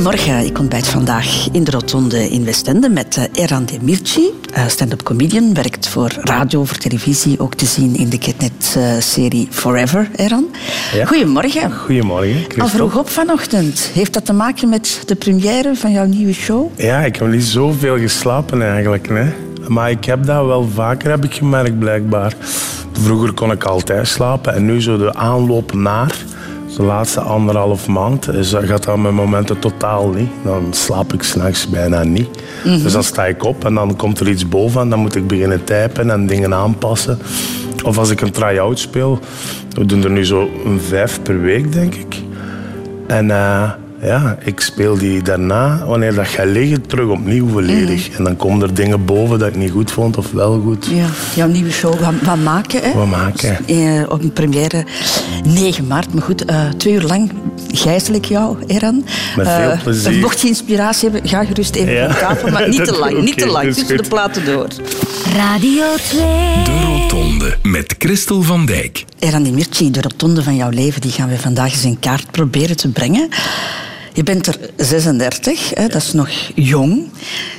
Goedemorgen, ik ontbijt vandaag in de Rotonde in Westende met uh, Eran Demirci, uh, stand-up comedian, werkt voor radio, voor televisie, ook te zien in de Ketnet-serie Forever, Eran. Ja. Goedemorgen. Goedemorgen, Christel. Al vroeg op vanochtend. Heeft dat te maken met de première van jouw nieuwe show? Ja, ik heb niet zoveel geslapen eigenlijk. Hè. Maar ik heb dat wel vaker heb ik gemerkt, blijkbaar. Vroeger kon ik altijd slapen en nu zo de aanloop naar de laatste anderhalf maand is, gaat dat met momenten totaal niet. Dan slaap ik s'nachts bijna niet. Dus dan sta ik op en dan komt er iets boven en dan moet ik beginnen typen en dingen aanpassen. Of als ik een try-out speel, we doen er nu zo een vijf per week, denk ik. En eh, ja, ik speel die daarna, wanneer dat gaat liggen, terug opnieuw volledig. En dan komen er dingen boven dat ik niet goed vond of wel goed. Ja, jouw nieuwe show Wat, wat maken, hè? Wat maken. Eh, op een première 9 maart. Maar goed, eh, twee uur lang gijzel ik jou, Eran. Met veel Eh, plezier. mocht je inspiratie hebben, ga gerust even Ja. op tafel. Maar niet te lang, niet te lang. Tussen de platen door. Radio 2. De Rotonde met Christel van Dijk. Eran Demirci, de rotonde van jouw leven, die gaan we vandaag eens in kaart proberen te brengen. Je bent er 36, hè, dat is nog jong.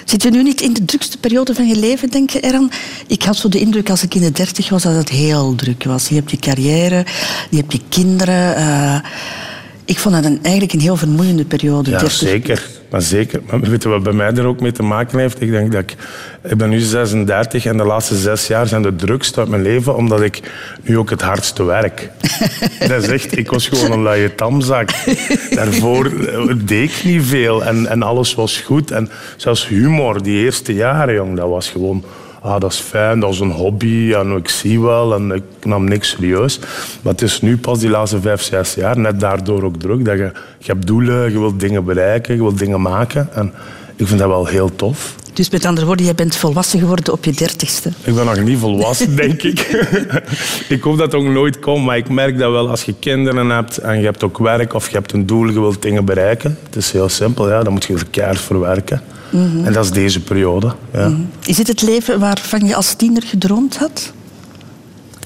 Zit je nu niet in de drukste periode van je leven, denk je, Eran? Ik had zo de indruk als ik in de 30 was dat het heel druk was. Je hebt je carrière, je hebt je kinderen. eh, ik vond het een, eigenlijk een heel vermoeiende periode. Ja, 30. zeker. Maar zeker. Maar weet je wat bij mij er ook mee te maken heeft? Ik denk dat ik... Ik ben nu 36 en de laatste zes jaar zijn de drukste uit mijn leven, omdat ik nu ook het hardste werk. dat is echt... Ik was gewoon een luie tamzak. Daarvoor eh, deed ik niet veel en, en alles was goed. En zelfs humor, die eerste jaren, jong, dat was gewoon... Ah, dat is fijn, dat is een hobby en ik zie wel en ik nam niks serieus. Maar het is nu pas die laatste vijf, zes jaar, net daardoor ook druk, dat je, je hebt doelen, je wilt dingen bereiken, je wilt dingen maken. En ik vind dat wel heel tof. Dus met andere woorden, jij bent volwassen geworden op je dertigste. Ik ben nog niet volwassen, denk ik. ik hoop dat het ook nooit komt, maar ik merk dat wel als je kinderen hebt en je hebt ook werk of je hebt een doel, je wilt dingen bereiken. Het is heel simpel, ja, dan moet je er keihard voor werken. En dat is deze periode. Ja. Is dit het leven waarvan je als tiener gedroomd had?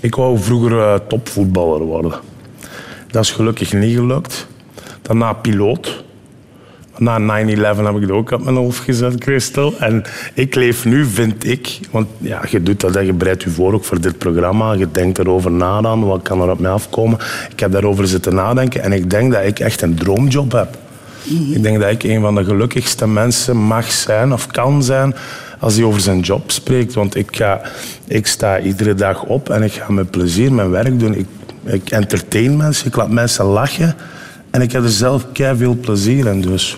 Ik wou vroeger eh, topvoetballer worden. Dat is gelukkig niet gelukt. Daarna piloot. Na 9-11 heb ik het ook op mijn hoofd gezet, Christel. En ik leef nu, vind ik... Want ja, je doet dat, hè, je bereidt je voor ook voor dit programma. Je denkt erover na dan, wat kan er op mij afkomen. Ik heb daarover zitten nadenken en ik denk dat ik echt een droomjob heb. Ik denk dat ik een van de gelukkigste mensen mag zijn of kan zijn als hij over zijn job spreekt. Want ik, ga, ik sta iedere dag op en ik ga met plezier mijn werk doen. Ik, ik entertain mensen, ik laat mensen lachen. En ik heb er zelf veel plezier in. Dus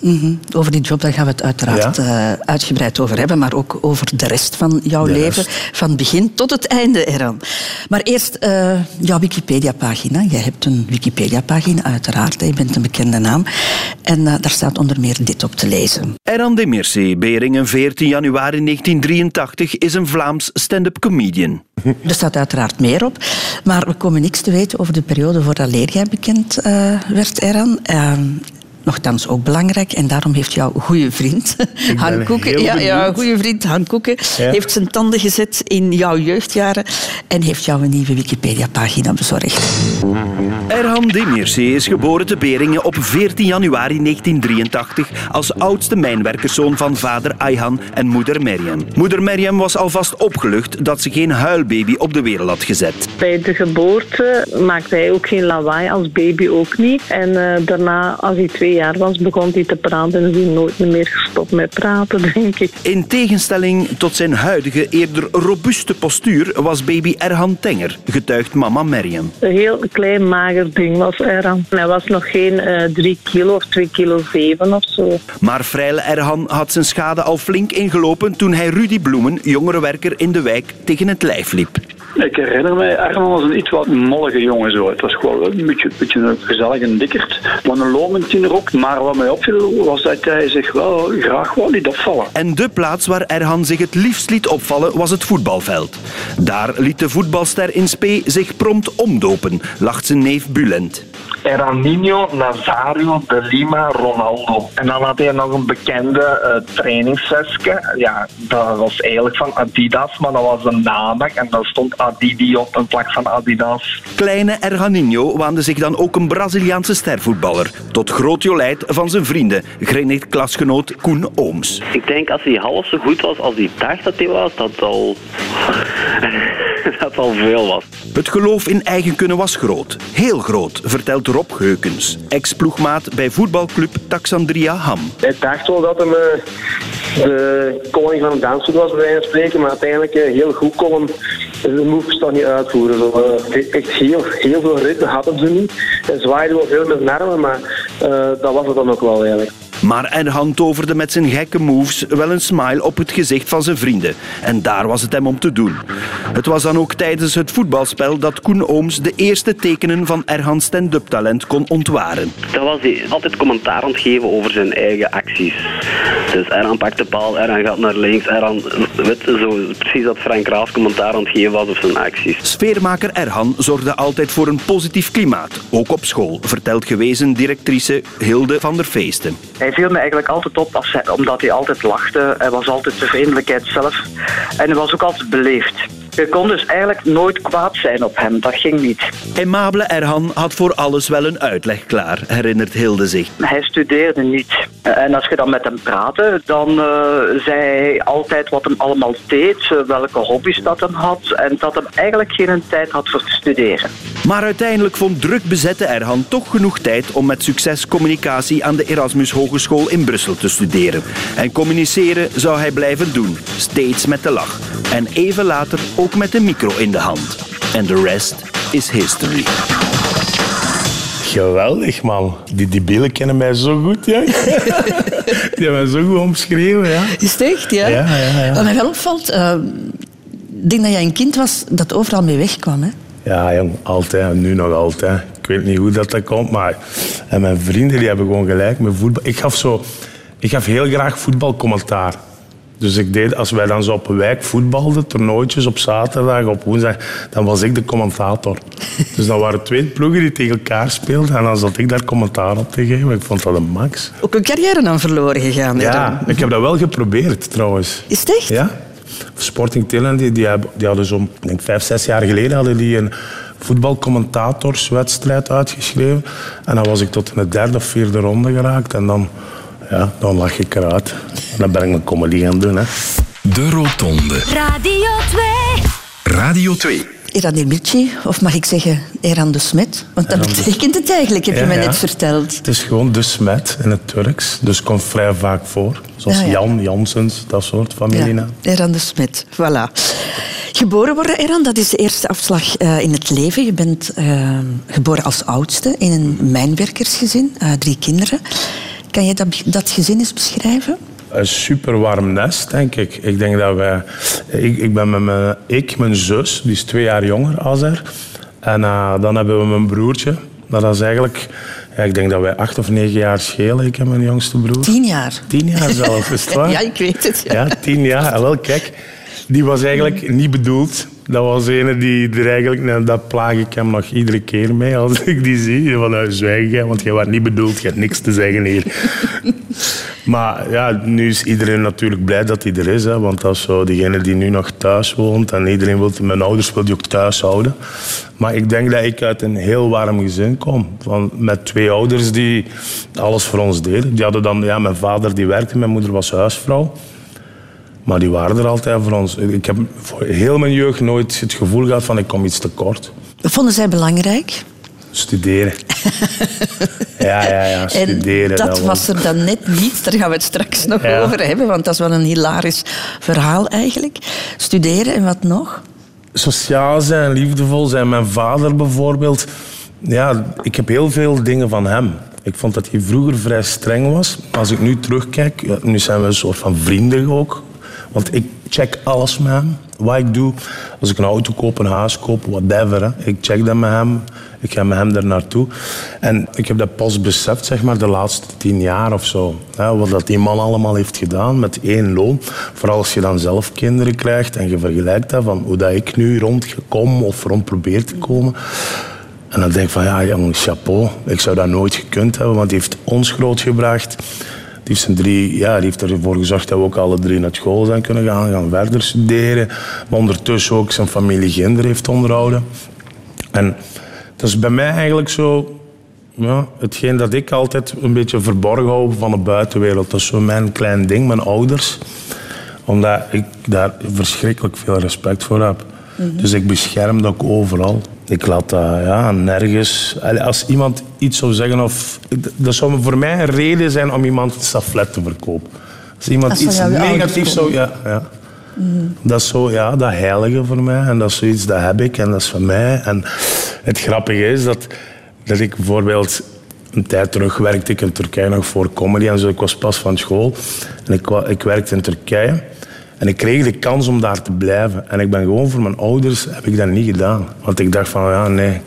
Mhm. Over die job daar gaan we het uiteraard Ja. eh, uitgebreid over hebben, maar ook over de rest van jouw De leven, rest. van begin tot het einde eraan. Maar eerst eh, jouw Wikipedia-pagina. Jij hebt een Wikipedia-pagina, uiteraard. hè. Je bent een bekende naam. En eh, daar staat onder meer dit op te lezen. Eran de Mircea, Beringen 14 januari 1983, is een Vlaams stand-up comedian. Er staat uiteraard meer op. Maar we komen niks te weten over de periode voordat jij bekend eh, werd, Eran. Uh, Nochtans ook belangrijk. En daarom heeft jouw goede vriend, Han Koeken... Ja, ja, benieuwd. goede vriend Han Koeken Ja. heeft zijn tanden gezet in jouw jeugdjaren en heeft jou een nieuwe Wikipedia-pagina bezorgd. Erhan de Mircea is geboren te Beringen op 14 januari 1983 als oudste mijnwerkerszoon van vader Ayhan en moeder Meriem. Moeder Meriem was alvast opgelucht dat ze geen huilbaby op de wereld had gezet. Bij de geboorte maakte hij ook geen lawaai, als baby ook niet. En eh, daarna, als hij twee jaar was, begon hij te praten en is hij nooit meer gestopt met praten, denk ik. In tegenstelling tot zijn huidige, eerder robuuste postuur was baby Erhan tenger, getuigt mama Meriem. Een heel klein, mager ding was er aan. Hij was nog geen eh, drie kilo of twee kilo zeven of zo. Maar Freile Erhan had zijn schade al flink ingelopen toen hij Rudy Bloemen, jongerenwerker in de wijk, tegen het lijf liep. Ik herinner mij, Arman was een iets wat mollige jongen. Zo. Het was gewoon een beetje, een beetje een gezellig en dikkerd. Maar een lomend tiener Maar wat mij opviel was dat hij zich wel graag wou niet opvallen. En de plaats waar Erhan zich het liefst liet opvallen was het voetbalveld. Daar liet de voetbalster in spe zich prompt omdopen, lacht zijn neef Bulent. Era Nino, Nazario, De Lima, Ronaldo. En dan had hij nog een bekende eh trainingsvestje. Ja, dat was eigenlijk van Adidas, maar dat was een namak en daar stond Adidi op in plaats van Adidas. Kleine Erhaninho waande zich dan ook een Braziliaanse stervoetballer. Tot groot jolijt van zijn vrienden, grinnikt klasgenoot Koen Ooms. Ik denk als hij half zo goed was als hij dacht dat hij was, dat al, dat al veel was. Het geloof in eigen kunnen was groot. Heel groot, vertelt Rob Geukens, ex-ploegmaat bij voetbalclub Taxandria Ham. Hij dacht wel dat hem eh, de koning van het dansvoet was, bij wijze spreken, maar uiteindelijk eh, heel goed kon hem de moves toch niet uitvoeren. Zo, eh, echt heel, heel veel ritme hadden ze niet. Hij zwaaide wel veel met armen, maar dat was het dan ook wel eigenlijk. Maar Erhan toverde met zijn gekke moves wel een smile op het gezicht van zijn vrienden. En daar was het hem om te doen. Het was dan ook tijdens het voetbalspel dat Koen Ooms de eerste tekenen van Erhans stand-up talent kon ontwaren. Dan was hij altijd commentaar aan het geven over zijn eigen acties. Dus Erhan pakt de paal, Erhan gaat naar links, Erhan, weet zo precies dat Frank Raas commentaar aan het geven was op zijn acties. Sfeermaker Erhan zorgde altijd voor een positief klimaat, ook op school, vertelt gewezen directrice Hilde van der Feesten. Hij viel me eigenlijk altijd op als omdat hij altijd lachte. Hij was altijd de vriendelijkheid zelf. En hij was ook altijd beleefd. Je kon dus eigenlijk nooit kwaad zijn op hem. Dat ging niet. Aimable Erhan had voor alles wel een uitleg klaar, herinnert Hilde zich. Hij studeerde niet. En als je dan met hem praatte, dan eh, zei hij altijd wat hem allemaal deed, eh, welke hobby's dat hem had en dat hem eigenlijk geen tijd had voor te studeren. Maar uiteindelijk vond druk bezette Erhan toch genoeg tijd om met succes communicatie aan de Erasmus Hogeschool in Brussel te studeren. En communiceren zou hij blijven doen, steeds met de lach. En even later ook met de micro in de hand. En de rest is history. Geweldig, man. Die debielen kennen mij zo goed, ja. Die hebben mij zo goed omschreven, ja. Is het echt, ja? Ja, ja, ja. Wat mij wel opvalt, eh, ik denk dat jij een kind was dat overal mee wegkwam. Hè? Ja, jong, altijd. En nu nog altijd. Ik weet niet hoe dat, dat komt, maar... En mijn vrienden die hebben gewoon gelijk met voetbal. Ik gaf, zo, ik gaf heel graag voetbalcommentaar. Dus ik deed, als wij dan zo op een wijk voetbalden, toernooitjes op zaterdag, op woensdag, dan was ik de commentator. Dus dan waren twee ploegen die tegen elkaar speelden en dan zat ik daar commentaar op te geven. Ik vond dat een max. Ook een carrière dan verloren gegaan. Ja, dan. ik heb dat wel geprobeerd trouwens. Is het echt? Ja. Sporting Tillen, die, die, hadden zo'n, ik denk vijf, zes jaar geleden hadden die een voetbalcommentatorswedstrijd uitgeschreven. En dan was ik tot in de derde of vierde ronde geraakt. En dan, ja, dan lag ik eruit. Dan ben ik mijn comedy gaan doen. Hè. De Rotonde. Radio 2. Radio 2. Eran Demirci, of mag ik zeggen Eran de Smet? Want dat betekent het eigenlijk, heb je Ja, mij ja. net verteld. Het is gewoon de smet in het Turks. Dus het komt vrij vaak voor. Zoals ja. Jan, Jansens, dat soort familienaam. Ja, Eran de Smet, voilà. Geboren worden, Eran, dat is de eerste afslag eh, in het leven. Je bent eh, geboren als oudste in een mijnwerkersgezin, eh, drie kinderen. Kan je dat, dat gezin eens beschrijven? Een super warm nest, denk ik. Ik denk dat wij... Ik, ik ben met mijn... Ik, mijn zus, die is twee jaar jonger als haar. En eh, dan hebben we mijn broertje. Dat is eigenlijk... Ja, ik denk dat wij acht of negen jaar schelen, ik en mijn jongste broer. Tien jaar. Tien jaar zelf, is het waar? Ja, ik weet het. Ja. Ja, tien jaar. Wel, kijk, die was eigenlijk niet bedoeld. Dat was ene die er eigenlijk... nou, dat plaag ik hem nog iedere keer mee als ik die zie. Van, nou, zwijg jij, want jij was niet bedoeld. Je hebt niks te zeggen hier. Maar ja, nu is iedereen natuurlijk blij dat hij er is. Hè, want dat is zo degene die nu nog thuis woont. En iedereen wil... Mijn ouders wil die ook thuis houden. Maar ik denk dat ik uit een heel warm gezin kom. Van, met twee ouders die alles voor ons deden. Die hadden dan... Ja, mijn vader die werkte, mijn moeder was huisvrouw. Maar die waren er altijd voor ons. Ik heb voor heel mijn jeugd nooit het gevoel gehad van ik kom iets tekort. Wat vonden zij belangrijk? Studeren. ja, ja, ja, studeren. en dat, was er dan net niet. Daar gaan we het straks nog Ja. over hebben, want dat is wel een hilarisch verhaal eigenlijk. Studeren en wat nog? Sociaal zijn, liefdevol zijn. Mijn vader bijvoorbeeld. Ja, ik heb heel veel dingen van hem. Ik vond dat hij vroeger vrij streng was. Als ik nu terugkijk, ja, nu zijn we een soort van vrienden ook. Want ik check alles met hem. Wat ik doe, als ik een auto koop, een huis koop, whatever. Ik check dat met hem. Ik ga met hem er naartoe. En ik heb dat pas beseft, zeg maar, de laatste tien jaar of zo. Wat dat die man allemaal heeft gedaan met één loon. Vooral als je dan zelf kinderen krijgt en je vergelijkt dat van hoe dat ik nu rondgekom of rond probeer te komen. En dan denk ik van, ja, jongen, chapeau. Ik zou dat nooit gekund hebben, want hij heeft ons grootgebracht. Die heeft, zijn drie, ja, die heeft ervoor gezorgd dat we ook alle drie naar school zijn kunnen gaan, gaan verder studeren. Maar ondertussen ook zijn familie Ginder heeft onderhouden. En dat is bij mij eigenlijk zo... Ja, hetgeen dat ik altijd een beetje verborgen hou van de buitenwereld. Dat is zo mijn klein ding, mijn ouders. Omdat ik daar verschrikkelijk veel respect voor heb. Dus ik bescherm dat ook overal. Ik laat dat ja, nergens... Als iemand iets zou zeggen of... Dat zou voor mij een reden zijn om iemand een staflet te verkopen. Als iemand Als iets negatiefs zou... Ja, ja. Dat is zo, ja, dat heilige voor mij. En dat is zoiets, dat heb ik en dat is van mij. En het grappige is dat, dat ik bijvoorbeeld... Een tijd terug werkte ik in Turkije nog voor comedy en zo. Ik was pas van school. En ik, ik werkte in Turkije. En ik kreeg de kans om daar te blijven. En ik ben gewoon voor mijn ouders, heb ik dat niet gedaan. Want ik dacht van, ja, nee.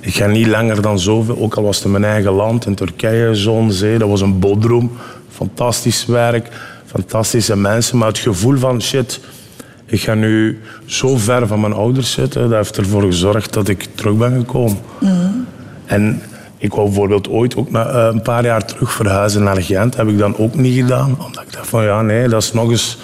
Ik ga niet langer dan zoveel, ook al was het in mijn eigen land, in Turkije, zon, zee. Dat was een bodroom. Fantastisch werk, fantastische mensen. Maar het gevoel van, shit, ik ga nu zo ver van mijn ouders zitten. Dat heeft ervoor gezorgd dat ik terug ben gekomen. En ik wou bijvoorbeeld ooit ook na, eh, een paar jaar terug verhuizen naar Gent. heb ik dan ook niet gedaan. Omdat ik dacht van, ja, nee, dat is nog eens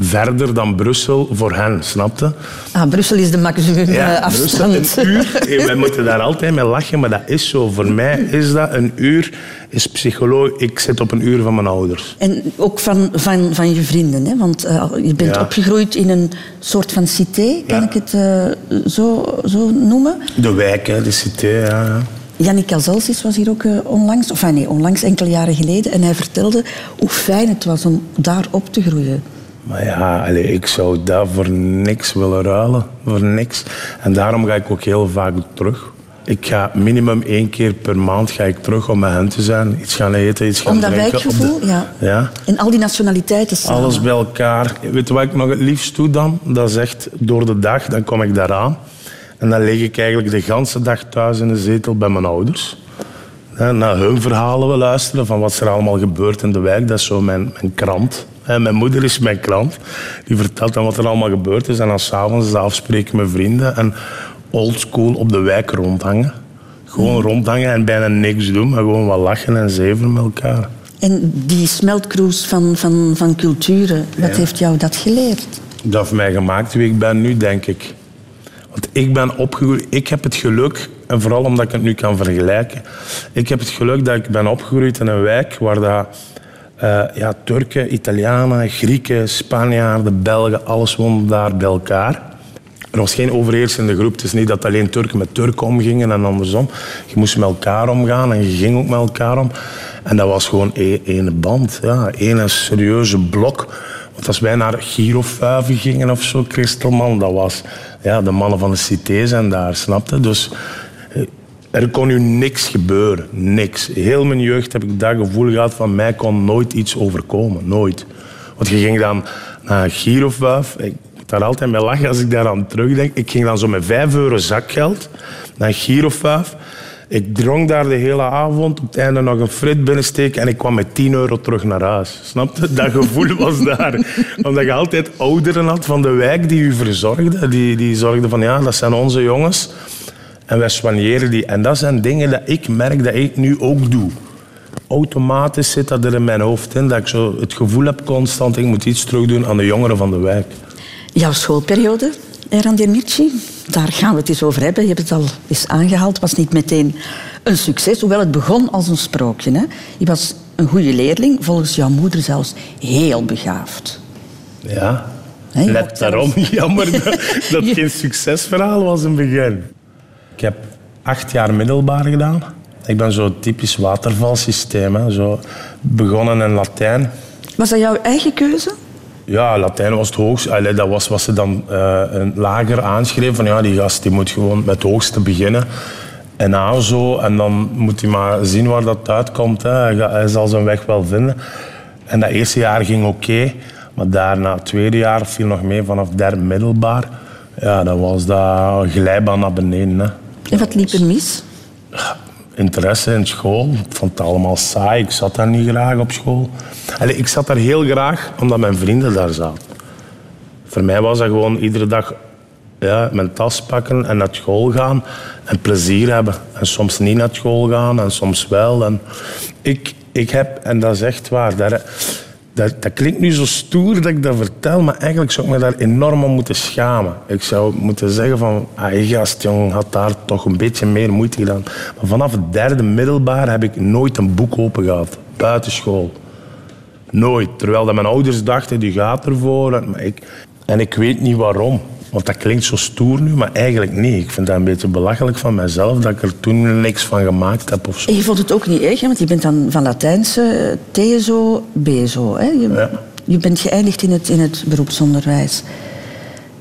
verder dan Brussel voor hen, snapte? Ah, Brussel is de maximum eh, afstand. Brussel, een uur. Hey, Wij moeten daar altijd mee lachen, maar dat is zo. Voor mij is dat een uur, is psycholoog. Ik zit op een uur van mijn ouders. En ook van, van, van je vrienden, hè? want eh, je bent Ja. opgegroeid in een soort van cité, kan Ja. ik het eh, zo, zo noemen. De wijk, hè, de cité, ja. ja. Yannick Cazalsis was hier ook onlangs, of nee, onlangs, enkele jaren geleden, en hij vertelde hoe fijn het was om daar op te groeien. Maar ja, ik zou daar voor niks willen ruilen. Voor niks. En daarom ga ik ook heel vaak terug. Ik ga minimum één keer per maand ga ik terug om met hen te zijn. Iets gaan eten, iets gaan Om dat drinken. op de- wijkgevoel, ja. Ja. En al die nationaliteiten samen. Alles bij elkaar. Weet je wat ik nog het liefst doe dan? Dat is echt door de dag, dan kom ik daaraan. En dan lig ik eigenlijk de ganse dag thuis in de zetel bij mijn ouders. Naar hun verhalen we luisteren van wat er allemaal gebeurt in de wijk. Dat is zo mijn, mijn krant. Hè, mijn moeder is mijn krant. Die vertelt dan wat er allemaal gebeurd is. En dan s'avonds afspreken met vrienden. En oldschool op de wijk rondhangen. Gewoon rondhangen en bijna niks doen. Maar gewoon wat lachen en zeven met elkaar. En die smeltcruise van, van, van culturen, wat Ja. heeft jou dat geleerd? Dat heeft mij gemaakt wie ik ben nu, denk ik. Want ik ben opgegroeid... Ik heb het geluk, en vooral omdat ik het nu kan vergelijken... Ik heb het geluk dat ik ben opgegroeid in een wijk waar dat, eh, ja, Turken, Italianen, Grieken, Spanjaarden, Belgen... alles woonde daar bij elkaar. Er was geen overheersende groep. Het is niet dat alleen Turken met Turken omgingen en andersom. Je moest met elkaar omgaan en je ging ook met elkaar om. En dat was gewoon één één band. Ja, één serieuze blok. Want als wij naar Girofuiven gingen of zo, Christelman, dat was... Ja, de mannen van de cité zijn daar, snapte? Dus er kon nu niks gebeuren. Niks. Heel mijn jeugd heb ik dat gevoel gehad van mij kon nooit iets overkomen. Nooit. Want je ging dan naar Girofuif. Ik moet daar altijd mee lachen als ik daar aan terugdenk. Ik ging dan zo met 5 euro zakgeld naar Girofuif. Ik dronk daar de hele avond. Op het einde nog een frit binnensteken. En ik kwam met 10 euro terug naar huis. Snap je? Dat gevoel was daar. Omdat je altijd ouderen had van de wijk die u verzorgden. Die, die zorgden van, ja, dat zijn onze jongens. En wij soigneren die. En dat zijn dingen dat ik merk dat ik nu ook doe. Automatisch zit dat er in mijn hoofd in. Dat ik zo het gevoel heb constant, ik moet iets terugdoen aan de jongeren van de wijk. Jouw schoolperiode, Eran Mirci, daar gaan we het eens over hebben. Je hebt het al eens aangehaald. was niet meteen een succes, hoewel het begon als een sprookje. Hè? Je was een goede leerling, volgens jouw moeder zelfs heel begaafd. Ja. Hè, je Net daarom zelfs- jammer dat dat Je- geen succesverhaal was in het begin. Ik heb acht jaar middelbaar gedaan. Ik ben zo'n typisch watervalsysteem. Hè. Zo begonnen in Latijn. Was dat jouw eigen keuze? Ja, Latijn was het hoogste. Allee, dat was wat ze dan eh, een lager aanschreven. Van ja, die gast die moet gewoon met het hoogste beginnen. En aan zo. En dan moet hij maar zien waar dat uitkomt. Hè. Hij, zal zijn weg wel vinden. En dat eerste jaar ging oké. maar daarna, het tweede jaar, viel nog mee vanaf derde middelbaar. Ja, dan was dat glijbaan naar beneden. Hè. Wat liep er mis? Interesse in school. Ik vond het allemaal saai. Ik zat daar niet graag op school. Ik zat daar heel graag omdat mijn vrienden daar zaten. Voor mij was dat gewoon iedere dag ja, mijn tas pakken en naar school gaan en plezier hebben. En soms niet naar school gaan en soms wel. En ik, ik heb, en dat is echt waar, dat, dat, dat klinkt nu zo stoer dat ik dat vertel, maar eigenlijk zou ik me daar enorm om moeten schamen. Ik zou moeten zeggen van, ah, gast, jong, had daar toch een beetje meer moeite gedaan. Maar vanaf het derde middelbaar heb ik nooit een boek open gehad, buitenschool. Nooit. Terwijl dat mijn ouders dachten, die gaat ervoor. Maar ik, en ik weet niet waarom. Want dat klinkt zo stoer nu, maar eigenlijk niet. Ik vind dat een beetje belachelijk van mezelf dat ik er toen niks van gemaakt heb. Of zo. En je vond het ook niet erg, hè? want je bent dan van Latijnse TSO, BSO. Hè? Je, Ja. je bent geëindigd in het, in het beroepsonderwijs.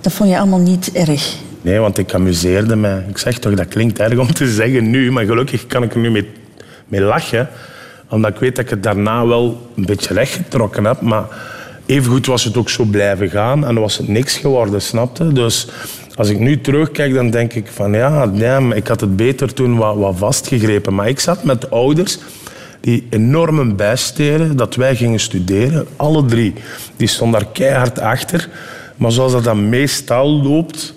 Dat vond je allemaal niet erg. Nee, want ik amuseerde mij. Ik zeg toch, dat klinkt erg om te zeggen nu, maar gelukkig kan ik er nu mee, mee lachen. Omdat ik weet dat ik het daarna wel een beetje rechtgetrokken heb. Maar evengoed was het ook zo blijven gaan en was het niks geworden, snapte? Dus als ik nu terugkijk, dan denk ik van ja, ik had het beter toen wat, vastgegrepen. Maar ik zat met ouders die enorm deden dat wij gingen studeren. Alle drie. Die stonden daar keihard achter. Maar zoals dat dan meestal loopt,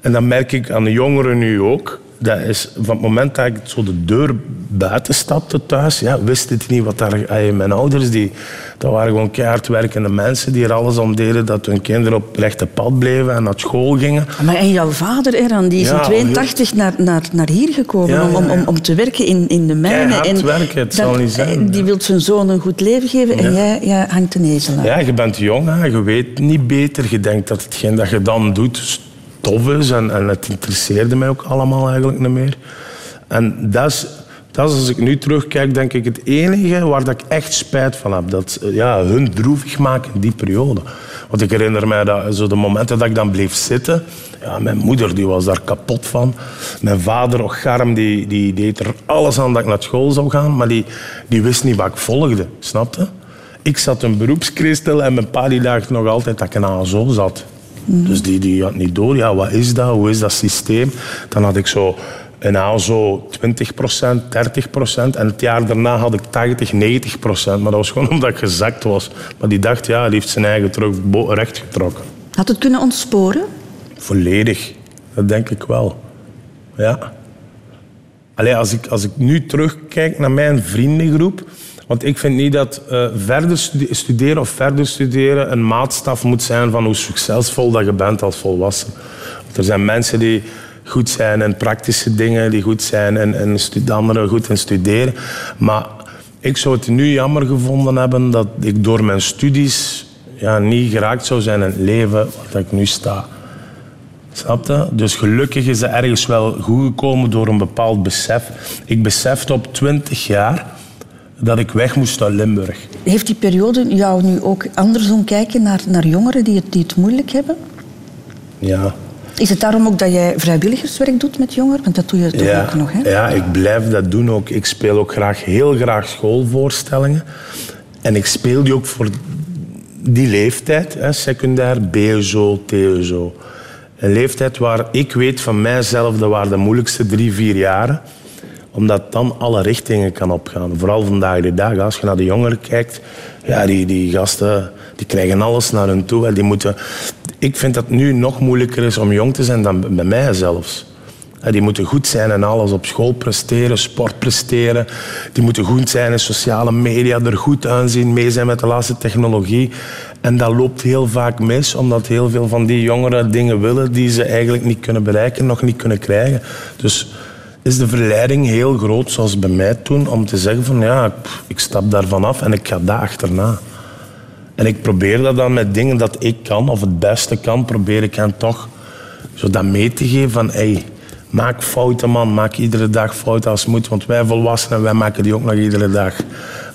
en dat merk ik aan de jongeren nu ook. Dat is van het moment dat ik zo de deur buiten stapte thuis, ja, wist ik niet wat daar... Mijn ouders, die, dat waren gewoon keihard werkende mensen die er alles om deden dat hun kinderen op het rechte pad bleven en naar school gingen. Maar en jouw vader, Eran, die is Ja, in 82 naar, naar, naar hier gekomen Ja, om, om, om, te werken in, in de mijnen. Keihard werken, het zal niet zijn. Die wil zijn zoon een goed leven geven en jij, jij hangt de nezel aan. Ja, je bent jong, hè. je weet niet beter. Je denkt dat hetgeen dat je dan doet tof is. En, en het interesseerde mij ook allemaal eigenlijk niet meer. En dat is, dat is, als ik nu terugkijk, denk ik het enige waar dat ik echt spijt van heb. Dat eh, ja, hun droevig maken in die periode. Want ik herinner mij dat zo de momenten dat ik dan bleef zitten. Ja, mijn moeder die was daar kapot van. Mijn vader, och garm, die, die deed er alles aan dat ik naar school zou gaan. Maar die, die wist niet wat ik volgde. Snapte? Ik zat een beroepskristel en mijn pa die dacht nog altijd dat ik een ASO zat. Dus die, die had niet door, ja, wat is dat, hoe is dat systeem? Dan had ik zo een ASO 20% 30% En het jaar daarna had ik 80, 90% Maar dat was gewoon omdat ik gezakt was. Maar die dacht, ja, die heeft zijn eigen terug recht getrokken. Had het kunnen ontsporen? Volledig. Dat denk ik wel. Ja. Allee, als, ik, als ik nu terugkijk naar mijn vriendengroep... Want ik vind niet dat eh, verder stude- studeren of verder studeren een maatstaf moet zijn van hoe succesvol dat je bent als volwassen. Er zijn mensen die goed zijn in praktische dingen, die goed zijn in stu- anderen goed in studeren. Maar ik zou het nu jammer gevonden hebben dat ik door mijn studies ja, niet geraakt zou zijn in het leven waar ik nu sta. Snap je? Dus gelukkig is het ergens wel goed gekomen door een bepaald besef. Ik besefte op 20 jaar dat ik weg moest uit Limburg. Heeft die periode jou nu ook anders doen kijken naar, naar jongeren die het, die het moeilijk hebben? Ja. Is het daarom ook dat jij vrijwilligerswerk doet met jongeren? Want dat doe je toch Ja, ook nog, hè? ja, ik blijf dat doen ook. Ik speel ook graag, heel graag schoolvoorstellingen. En ik speel die ook voor die leeftijd, hè, secundair, BSO, TSO. Een leeftijd waar ik weet van mijzelf, dat waren de moeilijkste drie, vier jaren. Omdat dan alle richtingen kan opgaan. Vooral vandaag de dag. Als je naar de jongeren kijkt, ja, die, die gasten die krijgen alles naar hun toe. Die moeten... Ik vind dat nu nog moeilijker is om jong te zijn dan bij mij zelfs. Die moeten goed zijn in alles. Op school presteren, sport presteren. Die moeten goed zijn in sociale media, er goed aanzien, mee zijn met de laatste technologie. En dat loopt heel vaak mis, omdat heel veel van die jongeren dingen willen die ze eigenlijk niet kunnen bereiken, nog niet kunnen krijgen. Dus is de verleiding heel groot, zoals bij mij toen, om te zeggen van ja, ik stap daarvan af en ik ga daar achterna. En ik probeer dat dan met dingen dat ik kan, of het beste kan, probeer ik hen toch zo dat mee te geven van hey, maak fouten man, maak iedere dag fouten als het moet. Want wij volwassenen, wij maken die ook nog iedere dag.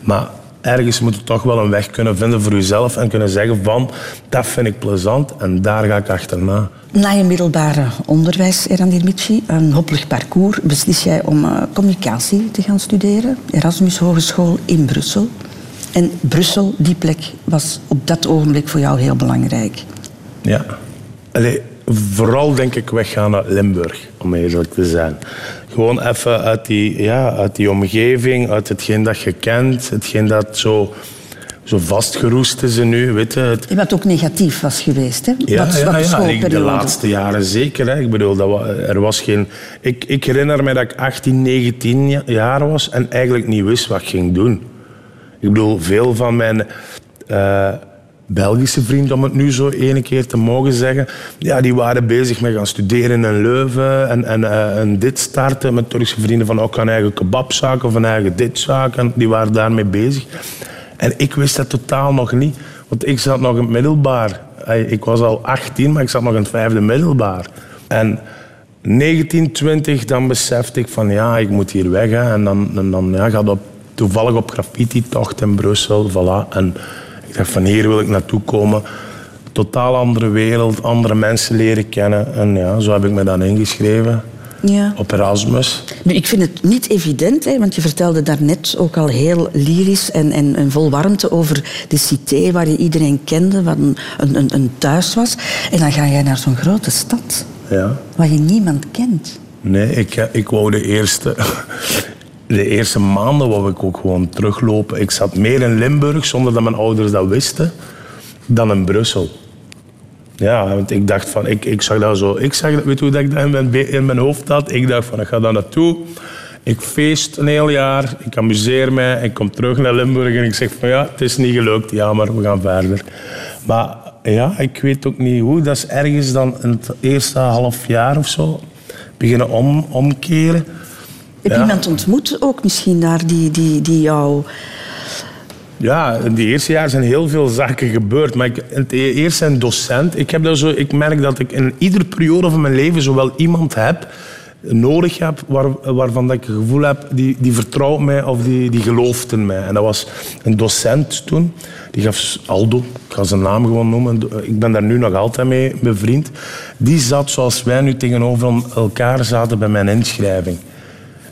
Maar ergens moet je toch wel een weg kunnen vinden voor jezelf en kunnen zeggen van dat vind ik plezant en daar ga ik achterna. Na je middelbare onderwijs, Erandir Michi, een hoppelig parcours, beslis jij om eh, communicatie te gaan studeren. Erasmus Hogeschool in Brussel. En Brussel, die plek, was op dat ogenblik voor jou heel belangrijk. Ja. Allee, vooral denk ik weggaan uit Limburg, om eerlijk te zijn. Gewoon even uit die, ja, uit die omgeving, uit hetgeen dat je kent, hetgeen dat zo, zo vastgeroest is nu. Weet je, het, Wat ook negatief was geweest, hè? ja, wat, ja, ja. schoolperiode. Ik- de laatste jaren zeker. Hè. Ik bedoel, dat wa- er was geen... Ik, ik herinner me dat ik 18, 19 ja- jaar was en eigenlijk niet wist wat ik ging doen. Ik bedoel, veel van mijn eh, Belgische vrienden, om het nu zo ene keer te mogen zeggen, ja, die waren bezig met gaan studeren in Leuven en, en, eh, en dit starten met Turkse vrienden van ook een eigen kebabzaak of een eigen ditzaak. En die waren daarmee bezig. En ik wist dat totaal nog niet, want ik zat nog in het middelbaar. Ik was al 18, maar ik zat nog in het vijfde middelbaar. En 1920, dan besefte ik van ja, ik moet hier weg. En dan, dan ja, gaat op, toevallig op graffiti-tocht in Brussel. Voilà. En ik dacht van hier wil ik naartoe komen. Totaal andere wereld, andere mensen leren kennen. En ja, zo heb ik me dan ingeschreven Ja. op Erasmus. Nu, ik vind het niet evident, hè, want je vertelde daarnet ook al heel lyrisch en, en, en vol warmte over de cité waar je iedereen kende, wat een, een, een, thuis was. En dan ga jij naar zo'n grote stad Ja. waar je niemand kent. Nee, ik, ik wou de eerste, de eerste maanden wou ik ook gewoon teruglopen. Ik zat meer in Limburg, zonder dat mijn ouders dat wisten, dan in Brussel. Ja, want ik dacht van, ik, ik zag dat zo, ik zag, dat- weet hoe dat ik dat in mijn, in mijn hoofd had? Ik dacht van, ik ga daar naartoe, ik feest een heel jaar, ik amuseer mij, ik kom terug naar Limburg en ik zeg van, ja, het is niet gelukt, ja, maar we gaan verder. Maar ja, ik weet ook niet hoe, dat is ergens dan in het eerste half jaar of zo beginnen om, omkeren. Heb je Ja. iemand ontmoet ook misschien daar die, die, die jou... Ja, in die eerste jaar zijn heel veel zaken gebeurd. Maar ik, e- eerst een docent. Ik, heb dat zo, ik merk dat ik in iedere periode van mijn leven zowel iemand heb, nodig heb, waar, waarvan dat ik het gevoel heb, die, die vertrouwt mij of die, die gelooft in mij. En dat was een docent toen. Die gaf Aldo, ik ga zijn naam gewoon noemen. Ik ben daar nu nog altijd mee bevriend. Die zat zoals wij nu tegenover elkaar zaten bij mijn inschrijving.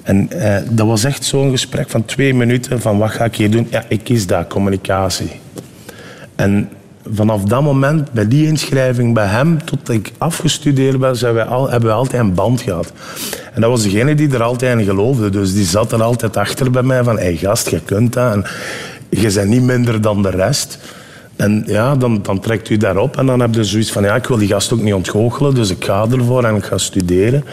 En eh, dat was echt zo'n gesprek van twee minuten van wat ga ik hier doen? Ja, ik kies dat, communicatie. En vanaf dat moment, bij die inschrijving bij hem, tot ik afgestudeerd ben, zijn wij al, hebben we altijd een band gehad. En dat was degene die er altijd in geloofde. Dus die zat er altijd achter bij mij van, hey, gast, je kunt dat. En je bent niet minder dan de rest. En ja, dan, dan trekt u daarop en dan heb je zoiets van, ja, ik wil die gast ook niet ontgoochelen, dus ik ga ervoor en ik ga studeren.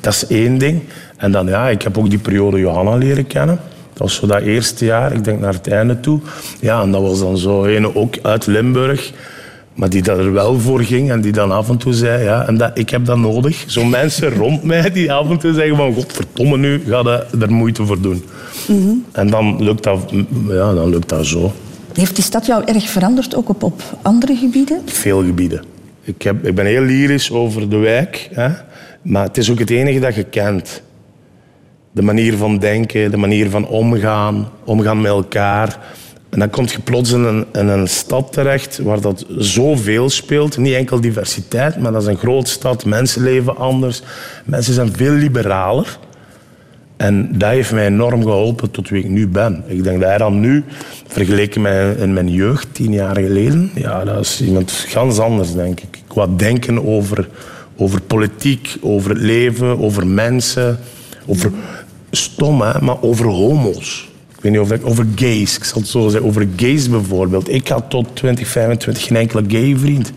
Dat is één ding. En dan, ja, ik heb ook die periode Johanna leren kennen. Dat was zo dat eerste jaar, ik denk naar het einde toe. Ja, en dat was dan zo een ook uit Limburg. Maar die dat er wel voor ging en die dan af en toe zei, ja, en dat, ik heb dat nodig. Zo mensen rond mij die af en toe zeggen van, godverdomme nu, ga je er moeite voor doen. En dan lukt dat, ja, dan lukt dat zo. Heeft die stad jou erg veranderd, ook op, op andere gebieden? Veel gebieden. Ik, heb, ik ben heel lyrisch over de wijk, hè? maar het is ook het enige dat je kent. De manier van denken, de manier van omgaan, omgaan met elkaar. En dan kom je plots in een, een stad terecht waar dat zoveel speelt. Niet enkel diversiteit, maar dat is een grote stad. Mensen leven anders. Mensen zijn veel liberaler. En dat heeft mij enorm geholpen tot wie ik nu ben. Ik denk dat hij dan nu, vergeleken met in mijn jeugd, tien jaar geleden, ja, dat is iemand ganz anders, denk ik. Qua denken over, over politiek, over het leven, over mensen, over stom, hè, maar over homo's. Ik weet niet of ik, over gays, ik zal het zo zeggen, over gays bijvoorbeeld. Ik had tot 2025 geen enkele gay vriend.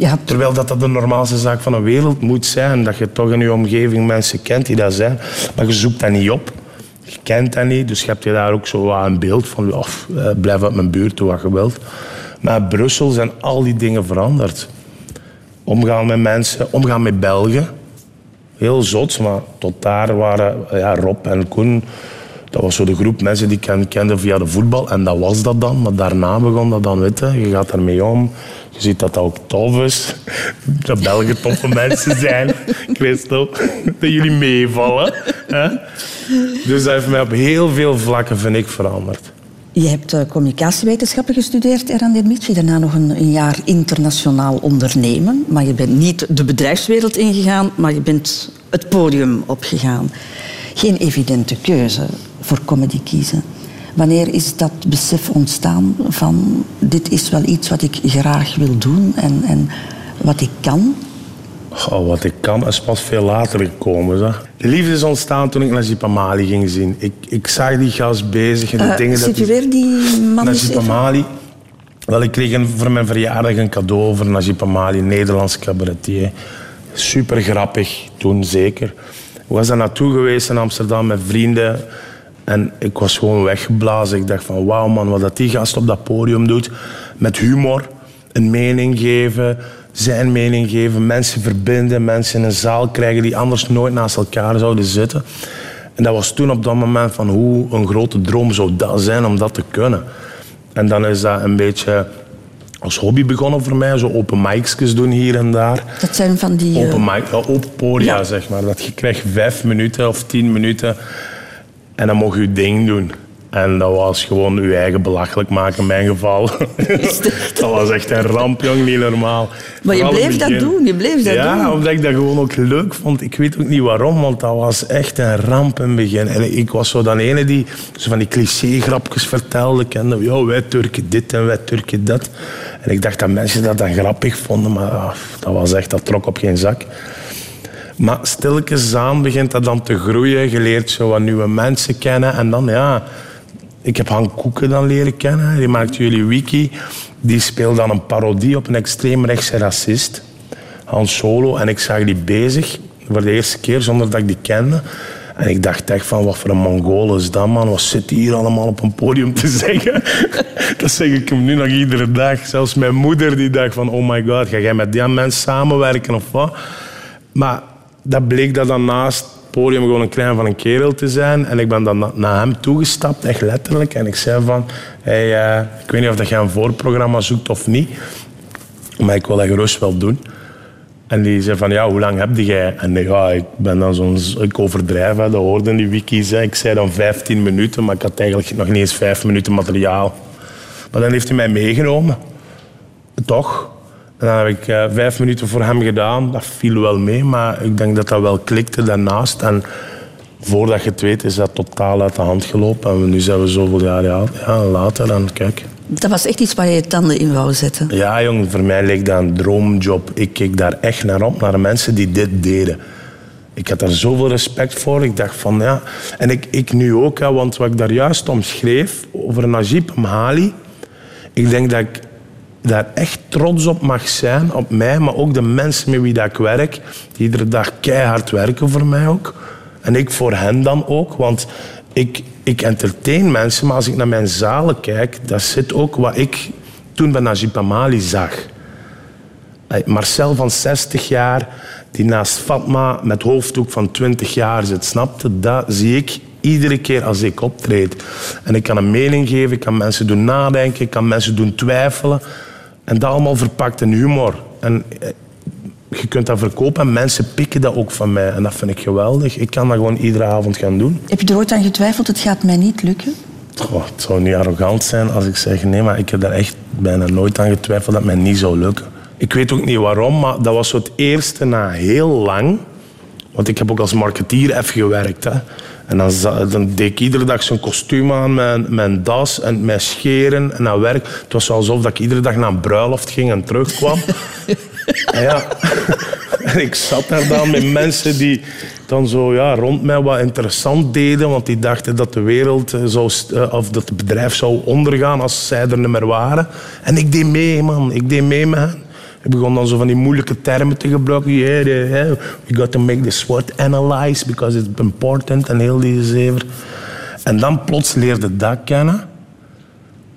Ja, Terwijl dat, dat de normaalste zaak van de wereld moet zijn. Dat je toch in je omgeving mensen kent die dat zijn. Maar je zoekt dat niet op. Je kent dat niet. Dus je hebt je daar ook zo wat een beeld van. Of, eh, blijf uit mijn buurt, wat je wilt. Maar in Brussel zijn al die dingen veranderd. Omgaan met mensen, omgaan met Belgen. Heel zot, maar tot daar waren ja, Rob en Koen. Dat was zo de groep mensen die ik ken- kende via de voetbal. En dat was dat dan. Maar daarna begon dat dan, weet je. Gaat ermee om. Je ziet dat dat ook tof is. Dat Belgen toffe mensen zijn. Christel. Dat jullie meevallen. Dus dat heeft mij op heel veel vlakken, vind ik, veranderd. Je hebt eh, communicatiewetenschappen gestudeerd, Eran Dermitje. Daarna nog een, een jaar internationaal ondernemen. Maar je bent niet de bedrijfswereld ingegaan, maar je bent het podium opgegaan. Geen evidente keuze voor comedy kiezen. Wanneer is dat besef ontstaan van dit is wel iets wat ik graag wil doen en, en wat ik kan? Oh, wat ik kan is pas veel later gekomen. Zeg. De liefde is ontstaan toen ik Najib Amali ging zien. Ik, ik zag die gast bezig en de Eh, dingen dat hij- situeer die man Najib. Amali. Wel, ik kreeg een, voor mijn verjaardag een cadeau voor Najib Amali, Nederlands cabaretier. Super grappig, toen zeker. Ik was daar naartoe geweest in Amsterdam met vrienden. En ik was gewoon weggeblazen. Ik dacht van wauw man, wat dat die gast op dat podium doet. Met humor, een mening geven, zijn mening geven. Mensen verbinden, mensen in een zaal krijgen die anders nooit naast elkaar zouden zitten. En dat was toen op dat moment van hoe een grote droom zou dat zijn om dat te kunnen. En dan is dat een beetje als hobby begonnen voor mij. Zo open mics doen hier en daar. Dat zijn van die... eh, Open mic, ja, open podia, Ja. zeg maar. Dat je krijgt vijf minuten of tien minuten en dan je je ding doen. En dat was gewoon je eigen belachelijk maken in mijn geval. dat was echt een ramp, jong, niet normaal. Maar je Vooral bleef dat doen, je bleef dat ja, doen. omdat ik dat gewoon ook leuk vond. Ik weet ook niet waarom, want dat was echt een ramp in het begin. En ik was zo dan ene die zo van die cliché-grapjes vertelde. Kende, ja, wij Turken dit en wij Turken dat. En ik dacht dat mensen dat dan grappig vonden, maar ah, dat was echt, dat trok op geen zak. Maar stilletjes aan begint dat dan te groeien. Je leert zo wat nieuwe mensen kennen. En dan, ja... Ik heb Han Koeken dan leren kennen. Die maakt jullie wiki. Die speelt dan een parodie op een extreemrechtse racist. Han Solo. En ik zag die bezig voor de eerste keer zonder dat ik die kende. En ik dacht echt van, wat voor een Mongool is dat, man? Wat zit hier allemaal op een podium te zeggen? dat zeg ik hem nu nog iedere dag. Zelfs mijn moeder die dacht van, oh my god, ga jij met die mensen samenwerken of wat? Maar dat bleek dat dan naast podium gewoon een klein van een kerel te zijn. En ik ben dan na- naar hem toegestapt, echt letterlijk. En ik zei van, hey, eh, ik weet niet of dat jij een voorprogramma zoekt of niet. Maar ik wil dat gerust wel doen. En die zei van, ja, hoe lang heb jij? En ja, ik ben dan zo'n... Ik overdrijf, hè, dat hoorden die wikis. Hè. Ik zei dan 15 minuten, maar ik had eigenlijk nog niet eens 5 minuten materiaal. Maar dan heeft hij mij meegenomen. Toch. En dan heb ik eh, vijf minuten voor hem gedaan. Dat viel wel mee, maar ik denk dat dat wel klikte daarnaast. En voordat je het weet, is dat totaal uit de hand gelopen. En nu zijn we zoveel jaar ja, ja, later. En kijk. Dat was echt iets waar je je tanden in wou zetten. Ja, jong, voor mij leek dat een droomjob. Ik keek daar echt naar op, naar de mensen die dit deden. Ik had daar zoveel respect voor. Ik dacht van ja. En ik, ik nu ook, hè, want wat ik daar juist omschreef over Najib Mhali. Ik denk dat ik daar echt trots op mag zijn, op mij, maar ook de mensen met wie dat ik werk, die iedere dag keihard werken voor mij ook. En ik voor hen dan ook, want ik, ik entertain mensen, maar als ik naar mijn zalen kijk, daar zit ook wat ik toen bij Najib Amali zag. Marcel van 60 jaar, die naast Fatma met hoofddoek van 20 jaar zit, snapte? Dat zie ik iedere keer als ik optreed. En ik kan een mening geven, ik kan mensen doen nadenken, ik kan mensen doen twijfelen. En dat allemaal verpakt in humor. En eh, je kunt dat verkopen en mensen pikken dat ook van mij. En dat vind ik geweldig. Ik kan dat gewoon iedere avond gaan doen. Heb je er ooit aan getwijfeld, het gaat mij niet lukken? Goh, het zou niet arrogant zijn als ik zeg nee, maar ik heb daar echt bijna nooit aan getwijfeld dat het mij niet zou lukken. Ik weet ook niet waarom, maar dat was zo het eerste na heel lang. Want ik heb ook als marketeer even gewerkt. Hè. En dan, dan deed ik iedere dag zo'n kostuum aan, mijn, mijn das en mijn scheren en naar werk. Het was alsof dat ik iedere dag naar een bruiloft ging en terugkwam. En ja. En ik zat daar dan met mensen die dan zo ja, rond mij wat interessant deden, want die dachten dat de wereld eh, zou, eh, of dat het bedrijf zou ondergaan als zij er niet meer waren. En ik deed mee, man. Ik deed mee met hen. Ik begon dan zo van die moeilijke termen te gebruiken. Yeah. We got to make the SWOT analyze because it's important en heel die zever. En dan plots leerde dat kennen.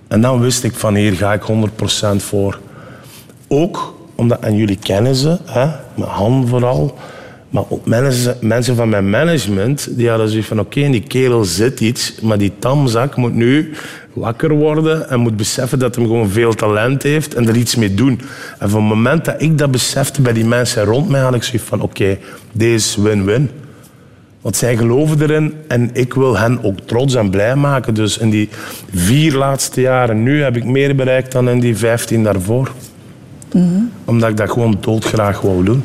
En dan wist ik van hier ga ik 100% voor. Ook omdat, en jullie kennen ze, hè, met Han vooral, maar ook mensen, mensen van mijn management, die hadden zoiets van oké, in die kerel zit iets, maar die tamzak moet nu wakker worden en moet beseffen dat hij gewoon veel talent heeft en er iets mee doen. En van het moment dat ik dat besefte bij die mensen rond mij, had ik zoiets van oké, deze is win-win. Want zij geloven erin en ik wil hen ook trots en blij maken. Dus in die vier laatste jaren nu heb ik meer bereikt dan in die vijftien daarvoor. Omdat ik dat gewoon doodgraag wou doen.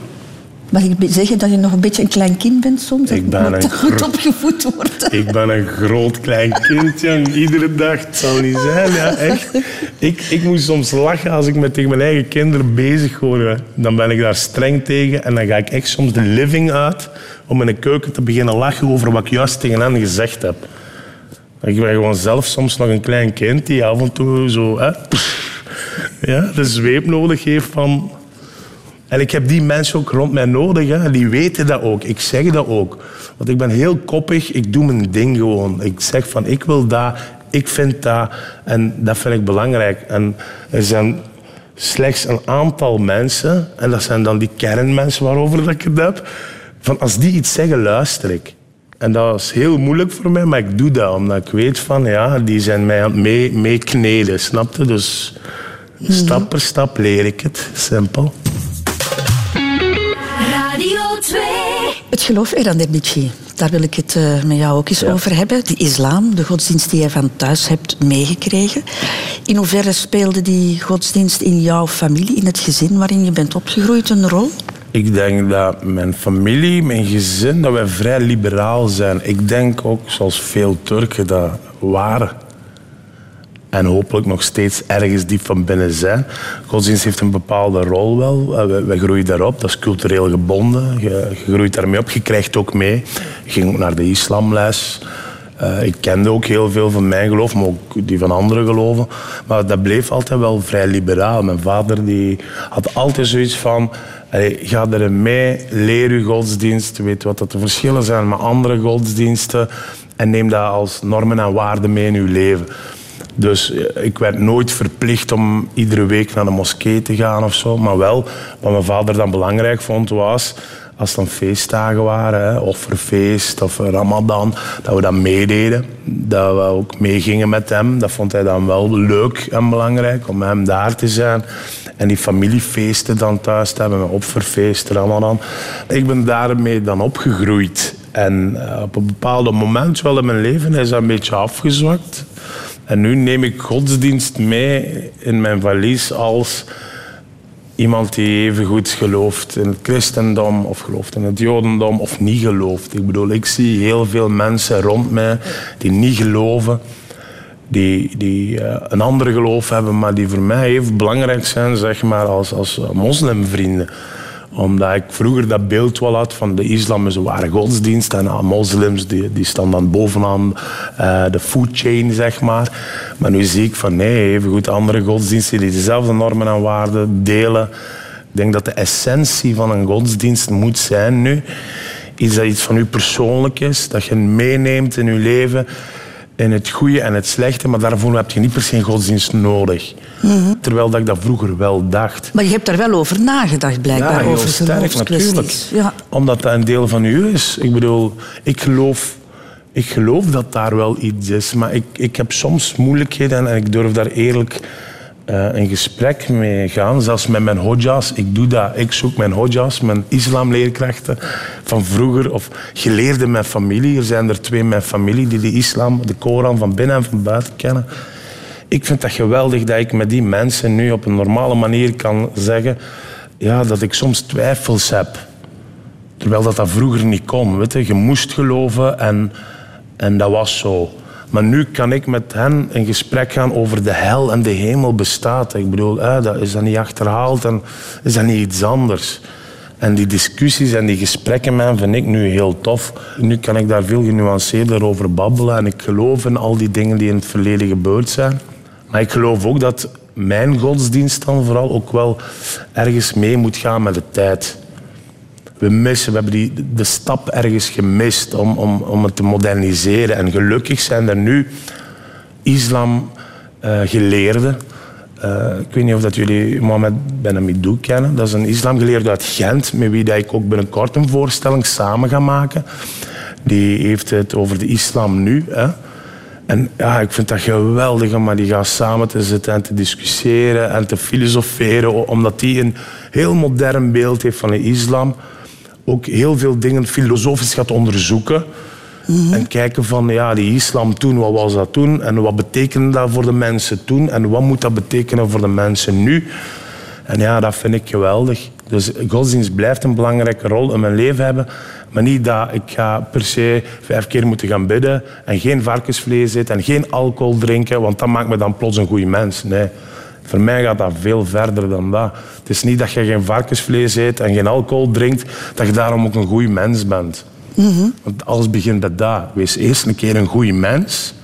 Mag ik zeggen dat je nog een beetje een klein kind bent soms? Ik ben Dat moet een goed opgevoed worden. Ik ben een groot klein kind, jong. Iedere dag. Het zal niet zijn, ja, echt. Ik, ik moet soms lachen als ik met tegen mijn eigen kinderen bezig hoor. Dan ben ik daar streng tegen en dan ga ik echt soms de living uit om in de keuken te beginnen lachen over wat ik juist tegen hen gezegd heb. Ik ben gewoon zelf soms nog een klein kind die af en toe zo hè, ja, de zweep nodig heeft van En ik heb die mensen ook rond mij nodig. Hè. Die weten dat ook. Ik zeg dat ook. Want ik ben heel koppig. Ik doe mijn ding gewoon. Ik zeg van, ik wil dat. Ik vind dat. En dat vind ik belangrijk. En er zijn slechts een aantal mensen. En dat zijn dan die kernmensen waarover dat ik het heb. Van als die iets zeggen, luister ik. En dat is heel moeilijk voor mij, maar ik doe dat. Omdat ik weet van, ja, die zijn mij aan het mee, meekneden. Snap je? Dus stap per stap leer ik het. Simpel. Het geloof Eran daar wil ik het eh, met jou ook eens over hebben. Die islam, de godsdienst die je van thuis hebt meegekregen. In hoeverre speelde die godsdienst in jouw familie, in het gezin waarin je bent opgegroeid, een rol? Ik denk dat mijn familie, mijn gezin, dat wij vrij liberaal zijn. Ik denk ook, zoals veel Turken dat waren. En hopelijk nog steeds ergens diep van binnen zijn. Godsdienst heeft een bepaalde rol wel. Eh, Wij, groeien daarop. Dat is cultureel gebonden. Je, groeit daarmee op. Je krijgt ook mee. Ging ook naar de islamles. Eh, ik kende ook heel veel van mijn geloof, maar ook die van andere geloven. Maar dat bleef altijd wel vrij liberaal. Mijn vader die had altijd zoiets van... Ga erin mee, leer je godsdienst, weet wat dat de verschillen zijn met andere godsdiensten en neem dat als normen en waarden mee in je leven. Dus eh, ik werd nooit verplicht om iedere week naar de moskee te gaan of zo. Maar wel, wat mijn vader dan belangrijk vond, was als dan feestdagen waren, hè, offerfeest of Ramadan, dat we dat meededen. Dat we ook meegingen met hem. Dat vond hij dan wel leuk en belangrijk om met hem daar te zijn. En die familiefeesten dan thuis te hebben, offerfeest, Ramadan. Ik ben daarmee dan opgegroeid. En eh, op een bepaald moment wel in mijn leven is dat een beetje afgezwakt. En nu neem ik godsdienst mee in mijn valies als iemand die even goed gelooft in het christendom of gelooft in het jodendom of niet gelooft. Ik bedoel, ik zie heel veel mensen rond mij die niet geloven, die, die eh, een ander geloof hebben, maar die voor mij even belangrijk zijn zeg maar, als, als moslimvrienden omdat ik vroeger dat beeld wel had van de islam is een ware godsdienst en ah, moslims die, die staan dan bovenaan eh, de food chain, zeg maar. Maar nu zie ik van nee, evengoed andere godsdiensten die dezelfde normen en waarden delen. Ik denk dat de essentie van een godsdienst moet zijn nu, iets dat iets van u persoonlijk is, dat je meeneemt in je leven, in het goede en het slechte, maar daarvoor heb je niet per se een godsdienst nodig. Terwijl dat ik dat vroeger wel dacht. Maar je hebt daar wel over nagedacht, blijkbaar, Ja, over sterk natuurlijk. Ja. Omdat dat een deel van u is. Ik bedoel, ik geloof, ik geloof dat daar wel iets is. Maar ik, ik heb soms moeilijkheden en ik durf daar eerlijk eh, in gesprek mee gaan. Zelfs met mijn hodjas. Ik doe dat. Ik zoek mijn hodjas, mijn islamleerkrachten van vroeger. Of geleerden mijn familie. Er zijn er twee in mijn familie die de islam, de Koran van binnen en van buiten kennen. Ik vind dat geweldig dat ik met die mensen nu op een normale manier kan zeggen ja, dat ik soms twijfels heb. Terwijl dat, dat vroeger niet kon. Weet je. je moest geloven en, en dat was zo. Maar nu kan ik met hen in gesprek gaan over de hel en de hemel bestaat. Ik bedoel, dat, is dat niet achterhaald en is dat niet iets anders? En die discussies en die gesprekken hen vind ik nu heel tof. Nu kan ik daar veel genuanceerder over babbelen en ik geloof in al die dingen die in het verleden gebeurd zijn. Maar ik geloof ook dat mijn godsdienst dan vooral ook wel ergens mee moet gaan met de tijd. We missen, we hebben die, de stap ergens gemist om, om, om het te moderniseren. En gelukkig zijn er nu islamgeleerden. Eh, ik weet niet of dat jullie Mohamed Ben Amidou kennen. Dat is een islamgeleerde uit Gent, met wie dat ik ook binnenkort een voorstelling samen ga maken. Die heeft het over de islam nu. Hè. En ja, ik vind dat geweldig om met die gaan samen te zitten en te discussiëren en te filosoferen, omdat die een heel modern beeld heeft van de islam. Ook heel veel dingen filosofisch gaat onderzoeken. En kijken van, ja, die islam toen, wat was dat toen? En wat betekende dat voor de mensen toen? En wat moet dat betekenen voor de mensen nu? En ja, dat vind ik geweldig. Dus godsdienst blijft een belangrijke rol in mijn leven hebben. Maar niet dat ik ga per se vijf keer moeten gaan bidden en geen varkensvlees eten en geen alcohol drinken, want dat maakt me dan plots een goede mens. Nee. Voor mij gaat dat veel verder dan dat. Het is niet dat je geen varkensvlees eet en geen alcohol drinkt, dat je daarom ook een goede mens bent. Want alles begint bij dat. Wees eerst een keer een goede mens.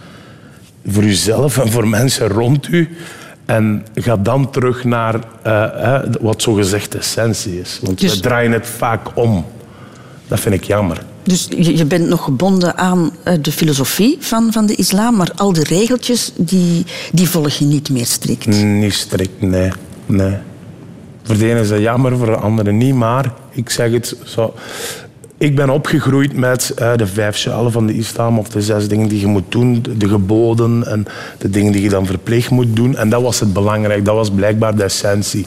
Voor jezelf en voor mensen rond u. En ga dan terug naar eh, wat zogezegd de essentie is. Want Dus- we draaien het vaak om. Dat vind ik jammer. Dus je, je bent nog gebonden aan eh, de filosofie van, van de islam, maar al de regeltjes, die, die volg je niet meer strikt. Niet strikt, nee. nee. Voor de ene is dat jammer, voor de andere niet. Maar ik zeg het zo. Ik ben opgegroeid met eh, de vijf zuilen van de islam, of de zes dingen die je moet doen, de- de geboden en de dingen die je dan verplicht moet doen. En dat was het belangrijk, dat was blijkbaar de essentie.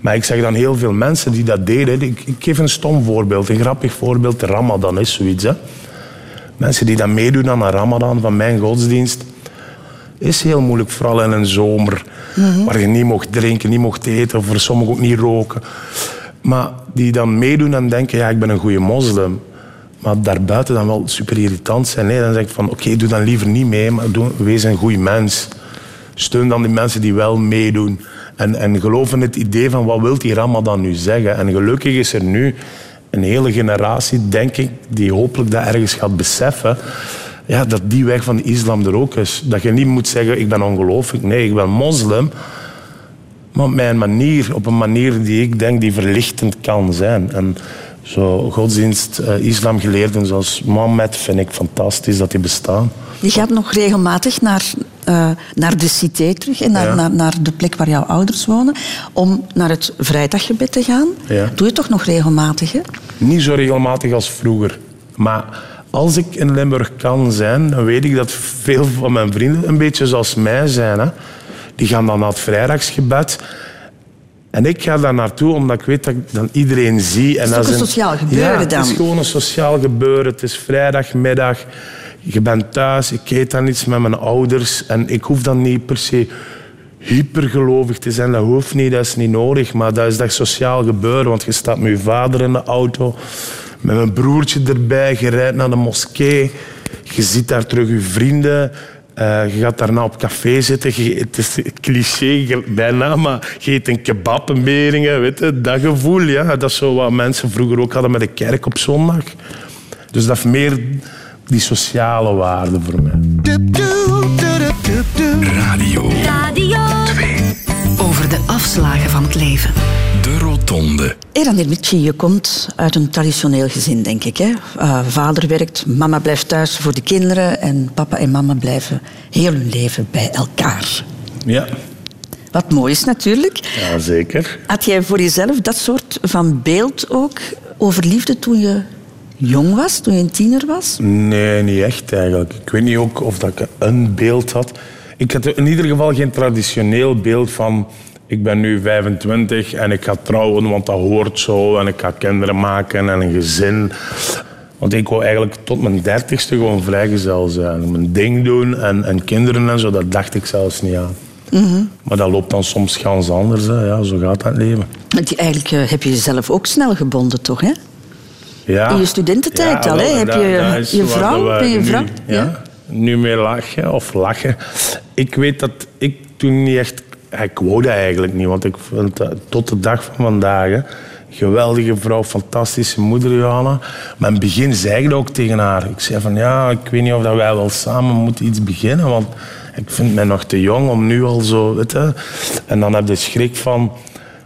Maar ik zeg dan heel veel mensen die dat deden. Ik, ik geef een stom voorbeeld, een grappig voorbeeld. Ramadan is zoiets. Hè. Mensen die dan meedoen aan een Ramadan van mijn godsdienst is heel moeilijk, vooral in een zomer. Waar je niet mocht drinken, niet mocht eten, voor sommigen ook niet roken. Maar die dan meedoen en denken, ja, ik ben een goede moslim. Maar daarbuiten dan wel super irritant zijn. Nee, dan zeg ik van, oké, doe dan liever niet mee, maar doe, wees een goede mens. Steun dan die mensen die wel meedoen. En, en geloof in het idee van, wat wil die Ramadan nu zeggen? En gelukkig is er nu een hele generatie, denk ik, die hopelijk dat ergens gaat beseffen ja, dat die weg van de islam er ook is. Dat je niet moet zeggen, ik ben ongelooflijk. Nee, ik ben moslim. Maar op mijn manier, op een manier die ik denk die verlichtend kan zijn. En zo godsdienst, eh, islamgeleerden zoals Mohammed vind ik fantastisch dat die bestaan. Je gaat nog regelmatig naar, eh, naar de cité terug en naar, Ja. naar, naar de plek waar jouw ouders wonen om naar het vrijdaggebed te gaan. Ja. Doe je toch nog regelmatig, hè? Niet zo regelmatig als vroeger. Maar als ik in Limburg kan zijn, dan weet ik dat veel van mijn vrienden een beetje zoals mij zijn. Hè. Die gaan dan naar het vrijdagsgebed. En ik ga daar naartoe omdat ik weet dat ik dan iedereen zie. En is dat ook een sociaal gebeuren ja, dan. Het is gewoon een sociaal gebeuren. Het is vrijdagmiddag. Je bent thuis. Ik eet dan iets met mijn ouders. En ik hoef dan niet per se hypergelovig te zijn. Dat hoeft niet, dat is niet nodig. Maar dat is dat sociaal gebeuren. Want je staat met je vader in de auto. Met mijn broertje erbij. Je rijdt naar de moskee. Je ziet daar terug je vrienden. Eh, je gaat daarna op café zitten. Je, het is cliché bijna, maar je eet een kebab in Beringen. Weet je, dat gevoel, ja. Dat is zo wat mensen vroeger ook hadden met de kerk op zondag. Dus dat heeft meer die sociale waarde voor mij. Radio Radio. Over de afslagen van het leven. De Rotonde. Eran Ermitje, je komt uit een traditioneel gezin, denk ik. Hè? Eh, vader werkt, mama blijft thuis voor de kinderen en papa en mama blijven heel hun leven bij elkaar. Ja, Wat mooi is natuurlijk. ja zeker. Had jij voor jezelf dat soort van beeld ook over liefde toen je jong was, toen je een tiener was? Nee, niet echt eigenlijk. Ik weet niet ook of dat ik een beeld had. Ik had in ieder geval geen traditioneel beeld van... Ik ben nu 25 en ik ga trouwen, want dat hoort zo. En ik ga kinderen maken en een gezin. Want ik wou eigenlijk tot mijn dertigste gewoon vrijgezel zijn. Mijn ding doen en, en kinderen en zo, dat dacht ik zelfs niet aan. Maar dat loopt dan soms gans anders. Hè. Ja, zo gaat dat leven. Want eigenlijk eh, heb je jezelf ook snel gebonden, toch? Hè? Ja. In je studententijd al, hè? Heb je je vrouw? Ben je nu- vrouw? Ja, Ja. Nu mee lachen of lachen. Ik weet dat ik toen niet echt... Ik wou dat eigenlijk niet, want ik vind tot de dag van vandaag... hè, geweldige vrouw, fantastische moeder, Johanna. Maar in het begin zei ik dat ook tegen haar. Ik zei van, ja, ik weet niet of dat wij wel samen moeten iets beginnen, want ik vind mij nog te jong om nu al zo... Weet je. En dan heb je schrik van...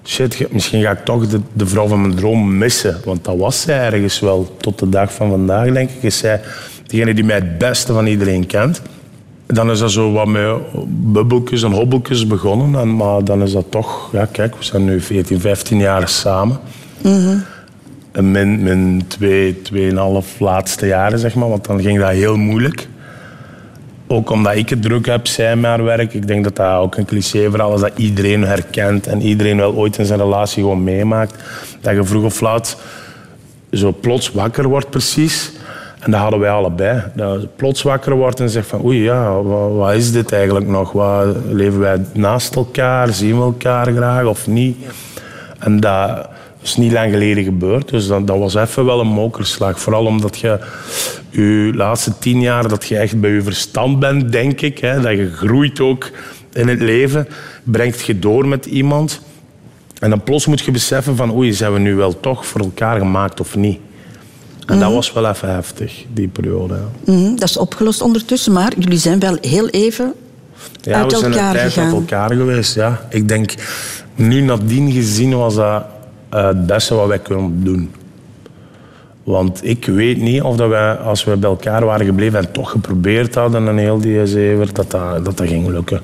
Shit, misschien ga ik toch de, de vrouw van mijn droom missen. Want dat was zij ergens wel tot de dag van vandaag, denk ik. Is zij degene die mij het beste van iedereen kent. Dan is dat zo wat met bubbeltjes en hobbeltjes begonnen. En, maar dan is dat toch... Ja, kijk, we zijn nu 14, 15 jaar samen. En mijn, mijn twee, tweeënhalf laatste jaren, zeg maar. Want dan ging dat heel moeilijk. Ook omdat ik het druk heb, zij met werk. Ik denk dat dat ook een cliché verhaal is dat iedereen herkent. En iedereen wel ooit in zijn relatie gewoon meemaakt. Dat je vroeg of laat zo plots wakker wordt precies. En dat hadden wij allebei. Dat je plots wakker wordt en zegt van oei ja, wat, wat is dit eigenlijk nog? Wat, leven wij naast elkaar? Zien we elkaar graag of niet? En dat is niet lang geleden gebeurd. Dus dat, dat was even wel een mokerslag. Vooral omdat je je laatste tien jaar dat je echt bij je verstand bent, denk ik. Hè, dat je groeit ook in het leven. Brengt je door met iemand. En dan plots moet je beseffen van oei, zijn we nu wel toch voor elkaar gemaakt of niet? En dat was wel even heftig, die periode. ja. Mhm, dat is opgelost ondertussen, maar jullie zijn wel heel even Ja, uit we zijn een elkaar tijd gegaan. uit elkaar geweest. Ja. Ik denk, nu nadien gezien was dat eh, het beste wat wij kunnen doen. Want ik weet niet of dat wij, als we bij elkaar waren gebleven en toch geprobeerd hadden een heel die dat dat, dat dat ging lukken.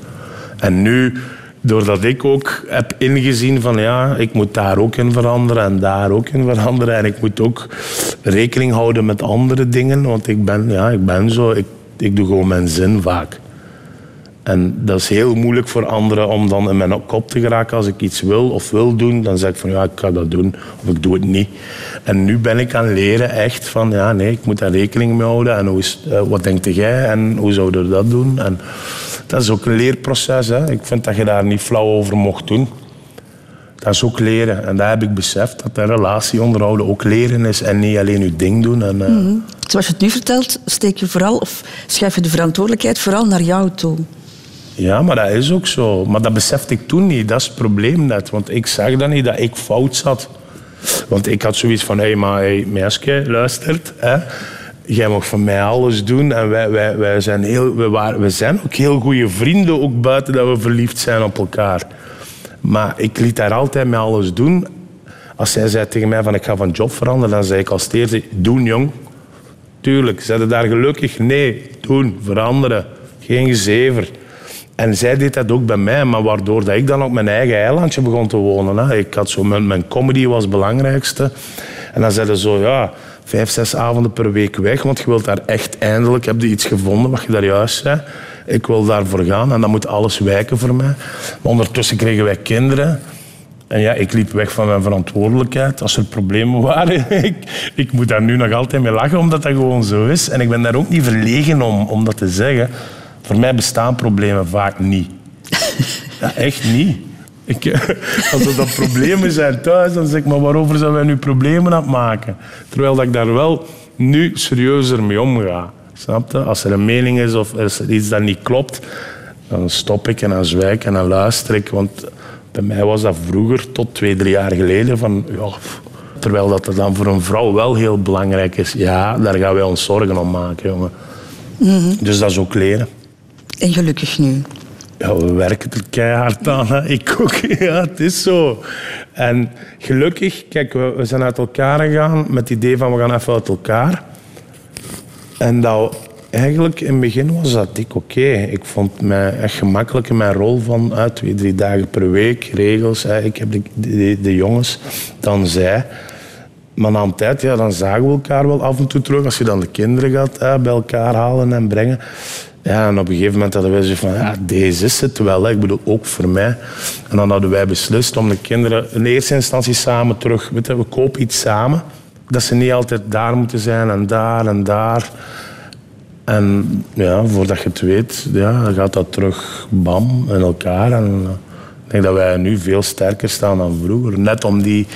En nu, doordat ik ook heb ingezien van ja, ik moet daar ook in veranderen en daar ook in veranderen. En ik moet ook rekening houden met andere dingen. Want ik ben, ja, ik ben zo, ik, ik doe gewoon mijn zin vaak. En dat is heel moeilijk voor anderen om dan in mijn kop te geraken. Als ik iets wil of wil doen, dan zeg ik van ja, ik ga dat doen of ik doe het niet. En nu ben ik aan leren echt van ja, nee, ik moet daar rekening mee houden. En hoe is, eh, wat denkt jij en hoe zouden we dat doen? En dat is ook een leerproces. Hè. Ik vind dat je daar niet flauw over mocht doen. Dat is ook leren. En daar heb ik beseft dat een relatie onderhouden ook leren is en niet alleen je ding doen. En, eh, Mhm. Zoals je het nu vertelt, steek je vooral of schuif je de verantwoordelijkheid vooral naar jou toe. Ja, maar dat is ook zo. Maar dat besefte ik toen niet. Dat is het probleem net. Want ik zag dan niet dat ik fout zat. Want ik had zoiets van, hé, hey, maar meisje, luistert. Hè? Jij mag van mij alles doen. En wij, wij, wij, zijn heel, we, waren, we zijn ook heel goede vrienden, ook buiten dat we verliefd zijn op elkaar. Maar ik liet haar altijd met alles doen. Als zij zei tegen mij van, ik ga van job veranderen, dan zei ik als eerste, doen jong. Tuurlijk, zijn daar gelukkig? Nee, doen, veranderen. Geen gezever. En zij deed dat ook bij mij, maar waardoor dat ik dan op mijn eigen eilandje begon te wonen. Hè. Ik had zo, mijn, mijn comedy was het belangrijkste. En dan zeiden ze zo, ja, vijf, zes avonden per week weg, want je wilt daar echt eindelijk, heb je iets gevonden wat je daar juist zei. Ik wil daarvoor gaan en dan moet alles wijken voor mij. Ondertussen kregen wij kinderen. En ja, ik liep weg van mijn verantwoordelijkheid als er problemen waren. ik, ik moet daar nu nog altijd mee lachen, omdat dat gewoon zo is. En ik ben daar ook niet verlegen om, om dat te zeggen. Voor mij bestaan problemen vaak niet. Ja, echt niet. Ik, als er dan problemen zijn thuis, dan zeg ik, maar waarover zijn wij nu problemen aan het maken? Terwijl dat ik daar wel nu serieuzer mee omga. Snap je? Als er een mening is of er is iets dat niet klopt, dan stop ik en dan zwijg en dan luister ik. Want bij mij was dat vroeger, tot twee, drie jaar geleden, van ja, terwijl dat dan voor een vrouw wel heel belangrijk is. Ja, daar gaan wij ons zorgen om maken, jongen. Mhm. Dus dat is ook leren. En gelukkig nu. Ja, we werken er keihard aan. Ik ook. Ja, het is zo. En gelukkig, kijk, we, zijn uit elkaar gegaan met het idee van we gaan even uit elkaar. En dat, eigenlijk in het begin was dat dik oké. Ik vond mij echt gemakkelijk in mijn rol van uit twee, drie dagen per week, regels. Ik heb de, de, de jongens, dan zij. Maar na een tijd, dan zagen we elkaar wel af en toe terug. Als je dan de kinderen gaat bij elkaar halen en brengen. Ja, en op een gegeven moment hadden wij zo van, ja, deze is het wel. Ik bedoel, ook voor mij. En dan hadden wij beslist om de kinderen in eerste instantie samen terug... Weet je, we kopen iets samen. Dat ze niet altijd daar moeten zijn en daar en daar. En ja, voordat je het weet, ja, gaat dat terug bam in elkaar. En eh, ik denk dat wij nu veel sterker staan dan vroeger. Net om die,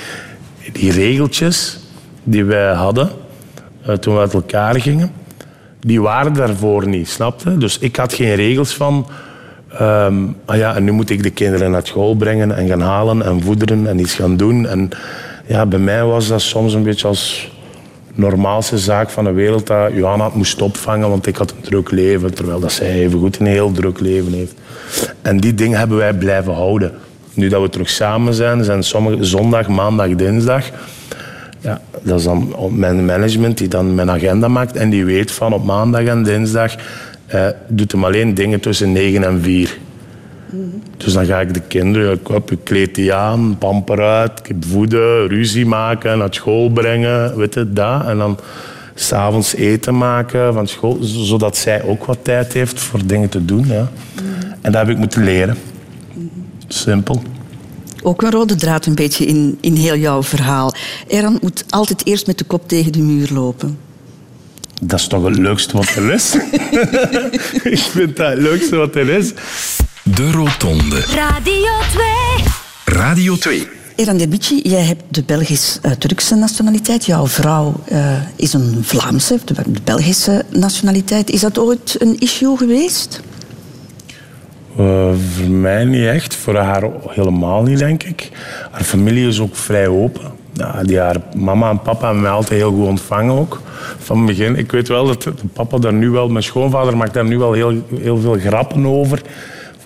die regeltjes die wij hadden eh, toen we uit elkaar gingen, die waren daarvoor niet, snapte? Dus ik had geen regels van... ehm, ah ja, en nu moet ik de kinderen naar school brengen en gaan halen en voederen en iets gaan doen. En ja, bij mij was dat soms een beetje als normaalste zaak van de wereld dat Johanna het moest opvangen, want ik had een druk leven, terwijl dat zij evengoed een heel druk leven heeft. En die dingen hebben wij blijven houden. Nu dat we terug samen zijn, zijn sommige zondag, maandag, dinsdag. Ja, dat is dan mijn management die dan mijn agenda maakt en die weet van op maandag en dinsdag eh, doet hem alleen dingen tussen 9 en 4. Dus dan ga ik de kinderen, ik, op, ik kleed die aan, pamper uit, voeden, ruzie maken, naar school brengen, weet je, dat. En dan s'avonds eten maken van school, zodat zij ook wat tijd heeft voor dingen te doen. Ja. En dat heb ik moeten leren. Simpel. Ook een rode draad een beetje in, in heel jouw verhaal. Eran moet altijd eerst met de kop tegen de muur lopen. Dat is toch het leukste wat er is? ik vind dat het leukste wat er is. De Rotonde. Radio 2. Radio 2. Eran Derbici, jij hebt de Belgisch-Turkse nationaliteit. Jouw vrouw eh, is een Vlaamse, de Belgische nationaliteit. Is dat ooit een issue geweest? Eh, voor mij niet echt, voor haar helemaal niet, denk ik. Haar familie is ook vrij open. Ja, die haar mama en papa hebben mij altijd heel goed ontvangen ook. Van begin. Ik weet wel dat papa daar nu wel... Mijn schoonvader maakt daar nu wel heel, heel veel grappen over.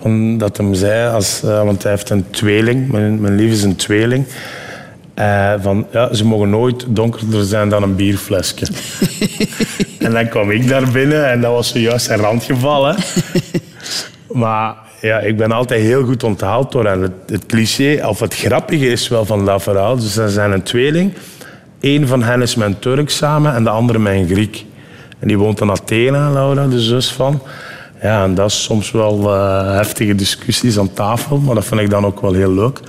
Van dat hem zei, als, eh, want hij heeft een tweeling. Mijn, lief is een tweeling. Eh, van, ja, ze mogen nooit donkerder zijn dan een bierflesje. en dan kwam ik daar binnen en dat was zojuist zijn rand gevallen. Maar ja, ik ben altijd heel goed onthaald door hen. Het, cliché, of het grappige is wel van dat verhaal. Dus ze zijn een tweeling. Eén van hen is mijn Turk samen en de andere mijn Griek. En die woont in Athene, Laura, de zus van. Ja, en dat is soms wel eh, heftige discussies aan tafel, maar dat vind ik dan ook wel heel leuk.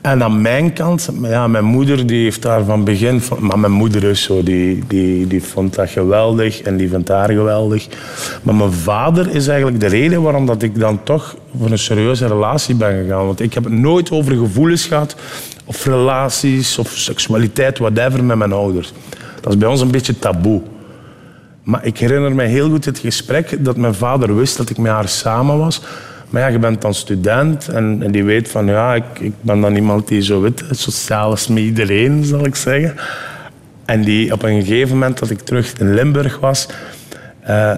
En aan mijn kant, ja, mijn moeder die heeft daar van begin... Van, maar mijn moeder is zo, die, die, die vond dat geweldig en die vindt haar geweldig. Maar mijn vader is eigenlijk de reden waarom dat ik dan toch voor een serieuze relatie ben gegaan. Want ik heb het nooit over gevoelens gehad, of relaties, of seksualiteit, whatever, met mijn ouders. Dat is bij ons een beetje taboe. Maar ik herinner me heel goed het gesprek dat mijn vader wist dat ik met haar samen was. Maar ja, je bent dan student en, en die weet van ja, ik, ik ben dan iemand die zo weet, sociaal is met iedereen, zal ik zeggen. En die op een gegeven moment dat ik terug in Limburg was, eh,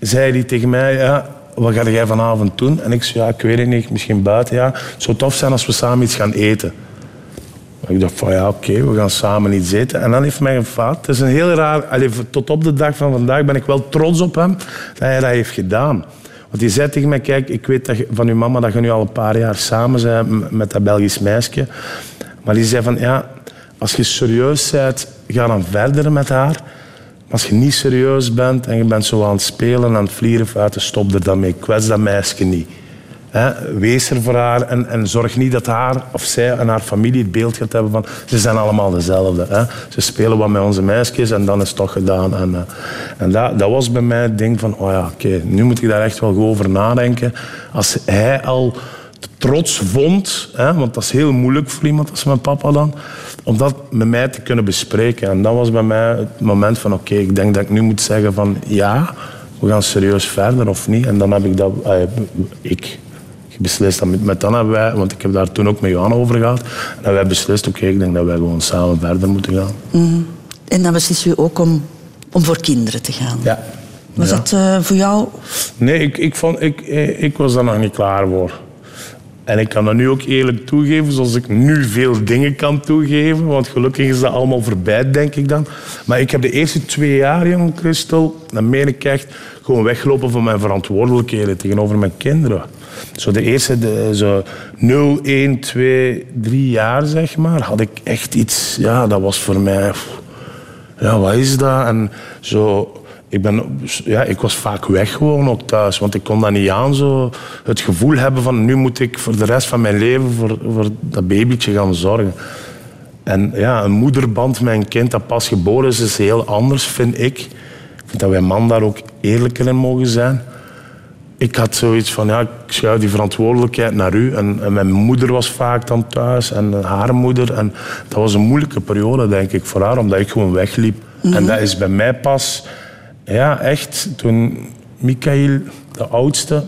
zei die tegen mij, ja, wat ga jij vanavond doen? En ik zei, ja, ik weet het niet, misschien buiten. Ja. Het zou tof zijn als we samen iets gaan eten. Ik dacht van ja, oké, we gaan samen iets eten. En dan heeft mijn vader, het is een heel raar, allee, tot op de dag van vandaag ben ik wel trots op hem dat hij dat heeft gedaan. Want hij zei tegen mij, kijk, ik weet dat je, van uw mama dat je nu al een paar jaar samen bent met dat Belgisch meisje. Maar die zei van, ja, als je serieus bent, ga dan verder met haar. Maar als je niet serieus bent en je bent zo aan het spelen, aan het vlieren, stop er dan mee. Kwets dat meisje niet. Wees er voor haar en, en, zorg niet dat haar of zij en haar familie het beeld gaat hebben van ze zijn allemaal dezelfde. Hè. Ze spelen wat met onze meisjes en dan is het toch gedaan. En, uh, en dat, dat, was bij mij het ding van, oh ja, oké, nu moet ik daar echt wel goed over nadenken. Als hij al trots vond, hè, want dat is heel moeilijk voor iemand als mijn papa dan, om dat met mij te kunnen bespreken. En dat was bij mij het moment van, oké, ik denk dat ik nu moet zeggen van ja, we gaan serieus verder of niet. En dan heb ik dat, uh, ik, beslist dat met, met dan hebben wij, want ik heb daar toen ook met Johan over gehad, en hebben wij beslist, oké, ik denk dat wij gewoon samen verder moeten gaan. Mm. En dan beslis je ook om, om voor kinderen te gaan. Ja. Was ja. dat uh, voor jou? Nee, ik, ik, vond, ik, ik was daar nog niet klaar voor. En ik kan dat nu ook eerlijk toegeven, zoals ik nu veel dingen kan toegeven. Want gelukkig is dat allemaal voorbij, denk ik dan. Maar ik heb de eerste twee jaar, jong Christel, dat meen ik echt, gewoon weggelopen van mijn verantwoordelijkheden tegenover mijn kinderen. Zo de eerste zo 0, 1, 2, 3 jaar, zeg maar, had ik echt iets... Ja, dat was voor mij... Ja, wat is dat? En zo... Ik, ben, ja, ik was vaak weg gewoon ook thuis, want ik kon dat niet aan. Zo het gevoel hebben van nu moet ik voor de rest van mijn leven voor, voor dat babytje gaan zorgen. En ja, een moederband met een kind dat pas geboren is, is heel anders, vind ik. Ik vind dat wij man daar ook eerlijker in mogen zijn ik had zoiets van, ja, ik schuif die verantwoordelijkheid naar u. En, en, mijn moeder was vaak dan thuis en haar moeder. En dat was een moeilijke periode, denk ik, voor haar, omdat ik gewoon wegliep. En dat is bij mij pas, ja, echt, toen Michael, de oudste,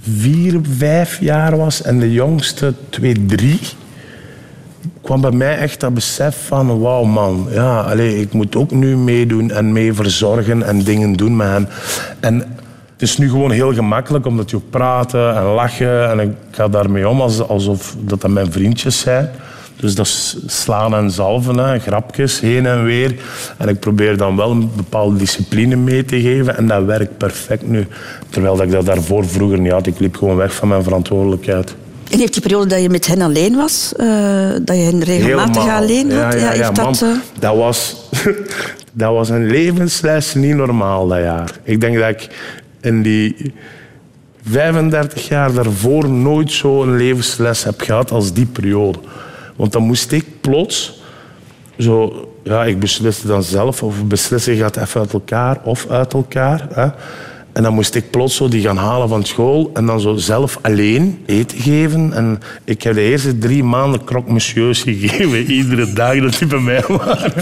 vier, vijf jaar was en de jongste twee, drie, kwam bij mij echt dat besef van, wauw man, ja, allez, ik moet ook nu meedoen en mee verzorgen en dingen doen met hen. En het is nu gewoon heel gemakkelijk, omdat je ook praten en lachen. En ik ga daarmee om alsof dat, dat mijn vriendjes zijn. Dus dat is slaan en zalven, hè, grapjes, heen en weer. En ik probeer dan wel een bepaalde discipline mee te geven. En dat werkt perfect nu. Terwijl dat ik dat daarvoor vroeger niet had. Ik liep gewoon weg van mijn verantwoordelijkheid. En heeft die periode dat je met hen alleen was, uh, dat je hen regelmatig Helemaal. alleen had, ja, ja, ja, dat... Uh... dat, was, dat was een levensles niet normaal dat jaar. Ik denk dat ik in die 35 jaar daarvoor nooit zo'n levensles heb gehad als die periode. Want dan moest ik plots zo... Ja, ik besliste dan zelf of beslissen gaat even uit elkaar of uit elkaar. Hè. En dan moest ik plots zo die gaan halen van school en dan zo zelf alleen eten geven. En ik heb de eerste drie maanden croque monsieurs gegeven. Iedere dag dat die bij mij waren.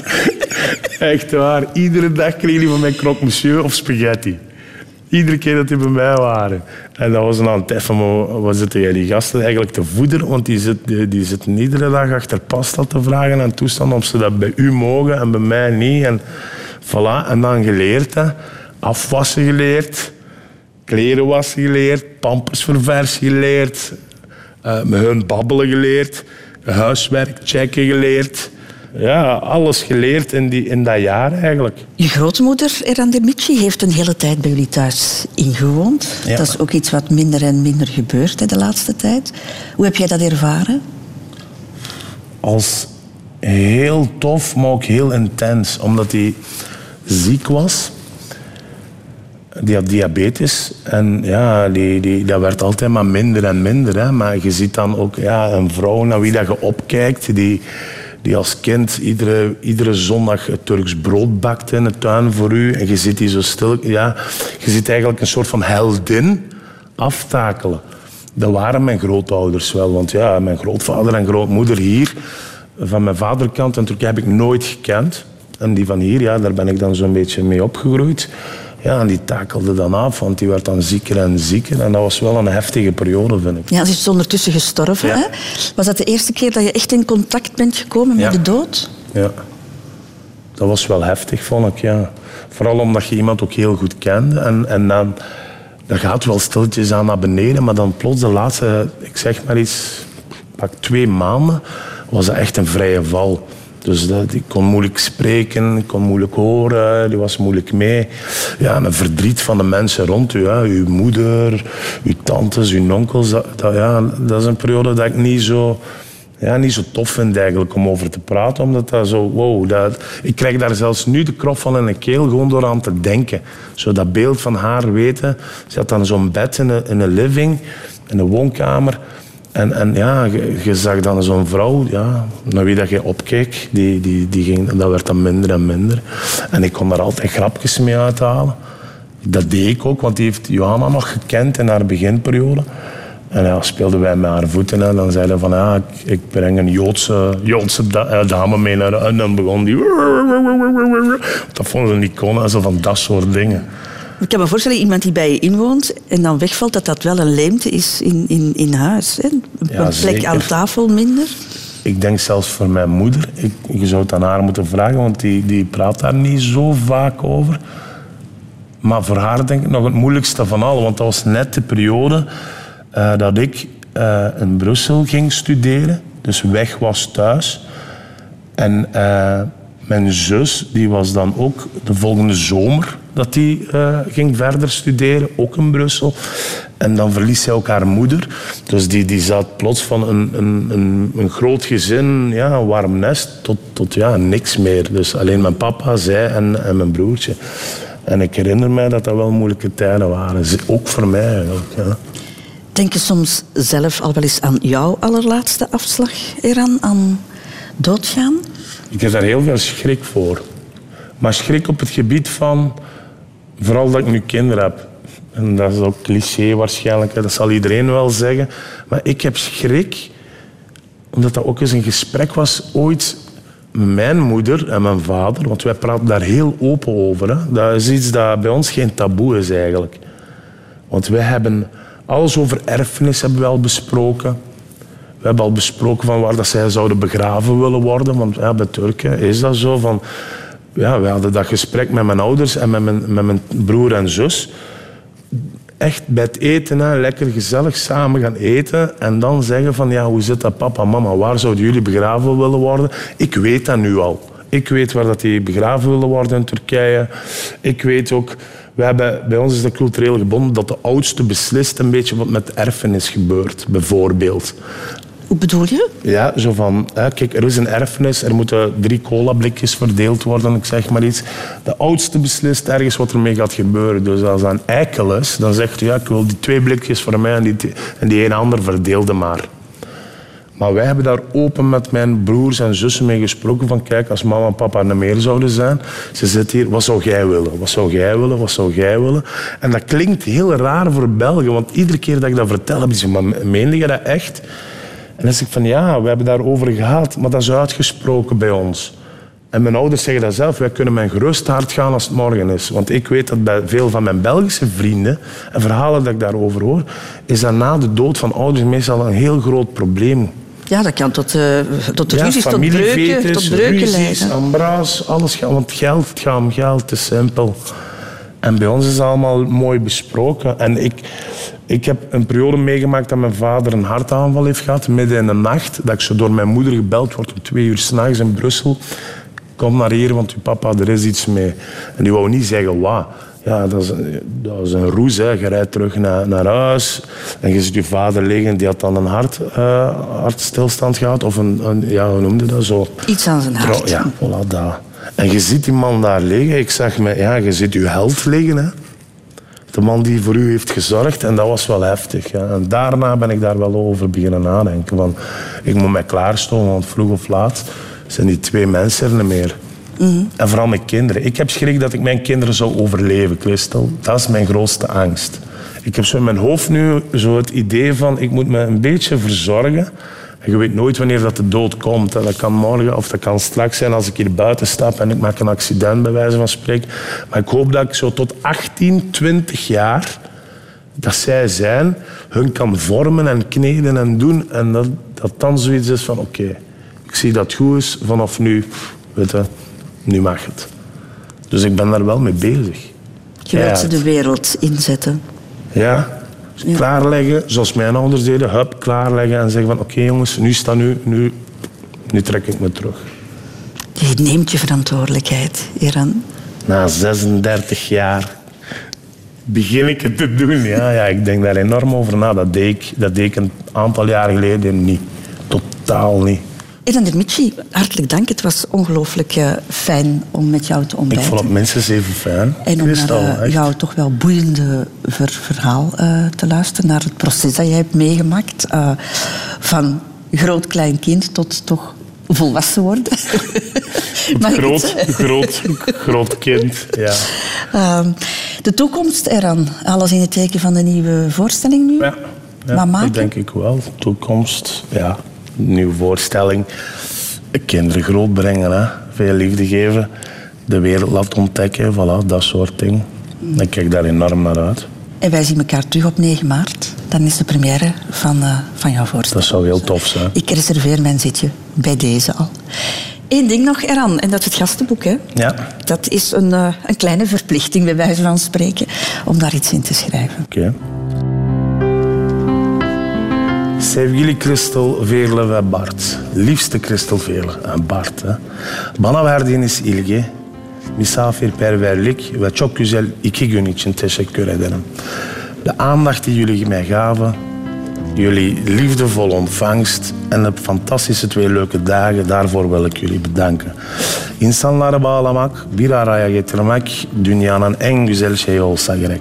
Echt waar. Iedere dag kreeg hij van mij croque monsieur of spaghetti. Iedere keer dat die bij mij waren. En dat was dan aan het maar wat zitten jij die gasten eigenlijk te voederen? Want die, zit, die, zitten iedere dag achter pasta te vragen en toestand of ze dat bij u mogen en bij mij niet. En, voilà. en dan geleerd, afwassen geleerd, kleren wassen geleerd, pampers verversen geleerd, met hun babbelen geleerd, huiswerk checken geleerd. Ja, alles geleerd in, die, in dat jaar eigenlijk. Je grootmoeder, Eran Demici, heeft een hele tijd bij jullie thuis ingewoond. Ja. Dat is ook iets wat minder en minder gebeurt hè, de laatste tijd. Hoe heb jij dat ervaren? als heel tof, maar ook heel intens. Omdat hij ziek was. Die had diabetes. En ja, die, die, dat werd altijd maar minder en minder. Hè. Maar je ziet dan ook ja, een vrouw naar wie dat je opkijkt. Die, die als kind iedere, iedere zondag het Turks brood bakte in de tuin voor u. En je ziet die zo stil. Ja, je ziet eigenlijk een soort van heldin aftakelen. Dat waren mijn grootouders wel. Want ja, mijn grootvader en grootmoeder hier, van mijn vaderkant in Turkije, heb ik nooit gekend. En die van hier, ja, daar ben ik dan zo'n beetje mee opgegroeid. Ja, en die takelde dan af, want die werd dan zieker en zieker. En dat was wel een heftige periode, vind ik. Ja, ze is ondertussen gestorven. Ja. Hè? Was dat de eerste keer dat je echt in contact bent gekomen Ja. met de dood? Ja. Dat was wel heftig, vond ik, ja. Vooral omdat je iemand ook heel goed kende. En, en dan, dat gaat wel stilletjes aan naar beneden, maar dan plots de laatste, ik zeg maar iets, pak twee maanden, was dat echt een vrije val. Dus dat, ik kon moeilijk spreken, ik kon moeilijk horen, die was moeilijk mee. Ja, en een verdriet van de mensen rond u. Hè. Uw moeder, uw tantes, uw onkels. Dat, dat, ja, dat is een periode dat ik niet zo, ja, niet zo tof vind eigenlijk om over te praten. Omdat dat zo, wow, dat, ik krijg daar zelfs nu de krop van in de keel gewoon door aan te denken. Zo dat beeld van haar weten. Ze had dan zo'n bed in een, in een living, in een woonkamer. En, en ja, je, zag dan zo'n vrouw, ja, naar wie dat je opkeek, die, die, die ging, dat werd dan minder en minder. En ik kon daar altijd grapjes mee uithalen. Dat deed ik ook, want die heeft Johanna nog gekend in haar beginperiode. En ja, speelden wij met haar voeten en dan zeiden van ja, ik, ik breng een Joodse, Joodse eh, dame mee naar en dan begon die... Dat vonden ze niet kon en zo van dat soort dingen. Ik kan me voorstellen, iemand die bij je inwoont en dan wegvalt, dat dat wel een leemte is in, in, in huis. Hè? Een Ja, plek zeker. aan tafel minder. Ik denk zelfs voor mijn moeder. Ik, je zou het aan haar moeten vragen, want die, die praat daar niet zo vaak over. Maar voor haar denk ik nog het moeilijkste van allen. Want dat was net de periode eh, dat ik eh, in Brussel ging studeren. Dus weg was thuis. En eh, mijn zus, die was dan ook de volgende zomer dat die eh, ging verder studeren, ook in Brussel. En dan verliest zij ook haar moeder. Dus die, die zat plots van een, een, een, een groot gezin, ja, een warm nest, tot, tot ja, niks meer. Dus alleen mijn papa, zij en, en mijn broertje. En ik herinner mij dat dat wel moeilijke tijden waren. Ook voor mij eigenlijk. Ja. Denk je soms zelf al wel eens aan jouw allerlaatste afslag, Eran, aan doodgaan? Ik heb daar heel veel schrik voor. Maar schrik op het gebied van, vooral dat ik nu kinderen heb. En dat is ook cliché waarschijnlijk, dat zal iedereen wel zeggen. Maar ik heb schrik, omdat dat ook eens een gesprek was ooit met mijn moeder en mijn vader. Want wij praten daar heel open over. Hè. Dat is iets dat bij ons geen taboe is eigenlijk. Want wij hebben alles over erfenis hebben we al besproken. We hebben al besproken van waar dat zij zouden begraven willen worden. Want bij Turken is dat zo. Van, ja, we hadden dat gesprek met mijn ouders en met mijn, met mijn broer en zus. Echt bij het eten, lekker gezellig samen gaan eten. En dan zeggen van, ja, hoe zit dat papa, mama? Waar zouden jullie begraven willen worden? Ik weet dat nu al. Ik weet waar dat die begraven willen worden in Turkije. Ik weet ook... We hebben, bij ons is dat cultureel gebonden dat de oudste beslist een beetje wat met erfenis gebeurt, bijvoorbeeld. Hoe bedoel je? Ja, zo van, kijk, er is een erfenis, er moeten drie colablikjes verdeeld worden, ik zeg maar iets. De oudste beslist ergens wat ermee gaat gebeuren. Dus als dat een eikel is, dan zegt hij, ja, ik wil die twee blikjes voor mij en die, en die een ander verdeelde maar. Maar wij hebben daar open met mijn broers en zussen mee gesproken van kijk, als mama en papa er meer zouden zijn, ze zit hier, wat zou jij willen? Wat zou jij willen? Wat zou jij willen? En dat klinkt heel raar voor Belgen, want iedere keer dat ik dat vertel, hebben ze maar meende je dat echt? En dan zeg ik van ja, we hebben daarover gehad, maar dat is uitgesproken bij ons. En mijn ouders zeggen dat zelf. Wij kunnen mijn gerust hart gaan als het morgen is. Want ik weet dat bij veel van mijn Belgische vrienden... en verhalen dat ik daarover hoor... is dat na de dood van ouders meestal een heel groot probleem. Ja, dat kan tot, eh tot Ja, ruzies, tot breuken, tot breuken ruzies, leiden. embraas, alles gaat. Want geld het gaat om geld, het is simpel. En bij ons is het allemaal mooi besproken. En ik, ik heb een periode meegemaakt dat mijn vader een hartaanval heeft gehad, midden in de nacht. Dat ik zo door mijn moeder gebeld word om twee uur s'nachts in Brussel. Kom naar hier, want uw papa, er is iets mee. En die wou niet zeggen wat. Ja, dat is, dat is een roes. Hè. Je rijdt terug naar, naar huis en je ziet je vader liggen. Die had dan een hart, eh, hartstilstand gehad. Of een, een, ja, hoe noemde dat zo? Iets aan zijn hart. Ja, voilà, dat. En je ziet die man daar liggen. Ik zag me, ja, je ziet uw held liggen. Hè. De man die voor u heeft gezorgd. En dat was wel heftig. Ja. En daarna ben ik daar wel over beginnen nadenken. Van, ik moet mij klaarstomen, want vroeg of laat zijn die twee mensen er niet meer. En vooral mijn kinderen. Ik heb schrik dat ik mijn kinderen zou overleven, Christel. Dat is mijn grootste angst. Ik heb zo in mijn hoofd nu zo het idee van... ik moet me een beetje verzorgen. En je weet nooit wanneer dat de dood komt. Dat kan morgen of dat kan straks zijn als ik hier buiten stap... en ik maak een accident, bij wijze van spreken. Maar ik hoop dat ik zo tot 18, 20 jaar... dat zij zijn, hun kan vormen en kneden en doen. En dat, dat dan zoiets is van... oké, ik zie dat het goed is vanaf nu. Weet je, nu mag het. Dus ik ben daar wel mee bezig. Je wilt ze de wereld inzetten. Ja. Klaarleggen, zoals mijn ouders deden. Hup, klaarleggen en zeggen van... Oké jongens, nu staat nu, nu... Nu trek ik me terug. Je neemt je verantwoordelijkheid, Iran. Na 36 jaar begin ik het te doen. Ja, ja, ik denk daar enorm over na. Dat deed, ik, dat deed ik een aantal jaar geleden niet. Totaal niet. Iran Dermici, hartelijk dank. Het was ongelooflijk eh, fijn om met jou te Ik ontbijten. vond het minstens even fijn. En om naar eh, echt. jouw toch wel boeiende ver- verhaal eh, te luisteren. Naar het proces dat jij hebt meegemaakt. eh, van groot klein kind tot toch volwassen worden. Ik groot, groot, groot kind. Ja. Ehm, de toekomst eraan. Alles in het teken van de nieuwe voorstelling nu. Ja, maar maken? dat denk ik wel. Toekomst, ja. Nieuwe voorstelling. Kinderen grootbrengen, hè. veel liefde geven. De wereld laten ontdekken, voilà, dat soort dingen. Ik kijk daar enorm naar uit. En wij zien elkaar terug op 9 maart. Dan is de première van, eh, van jouw voorstelling. Dat zou heel tof zijn. Ik reserveer mijn zitje bij deze al. Eén ding nog eraan, en dat is het gastenboek. Hè? Ja, Dat is een, eh, een kleine verplichting, bij wijze van spreken, om daar iets in te schrijven. oké. Sevgili Kristel Veerle ve Bart. Liefste Kristel Veerle en Bart. Hè. Bana verdiğiniz ilgi, misafirperverlik ve çok güzel iki gün için teşekkür ederim. De aandacht die jullie mij gaven, jullie liefdevolle ontvangst en de fantastische twee leuke dagen, daarvoor wil ik jullie bedanken. İnsanları bağlamak, bir araya getirmek dünyanın en güzel şeyi olsa gerek.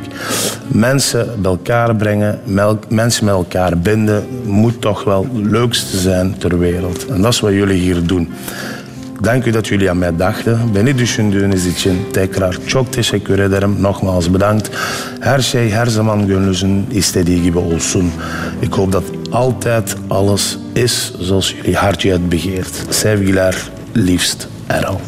Mensen bij elkaar brengen, mensen met elkaar binden, moet toch wel het leukste zijn ter wereld. En dat is wat jullie hier doen. Dank u dat jullie aan mij dachten. Beni düşündüğünüz için tekrar çok teşekkür ederim. Nogmaals bedankt. Her şey her zaman gönlünüzün istediği gibi olsun. Ik hoop dat altijd alles is zoals jullie hartje het begeert. Sevgiler, liefst Errol.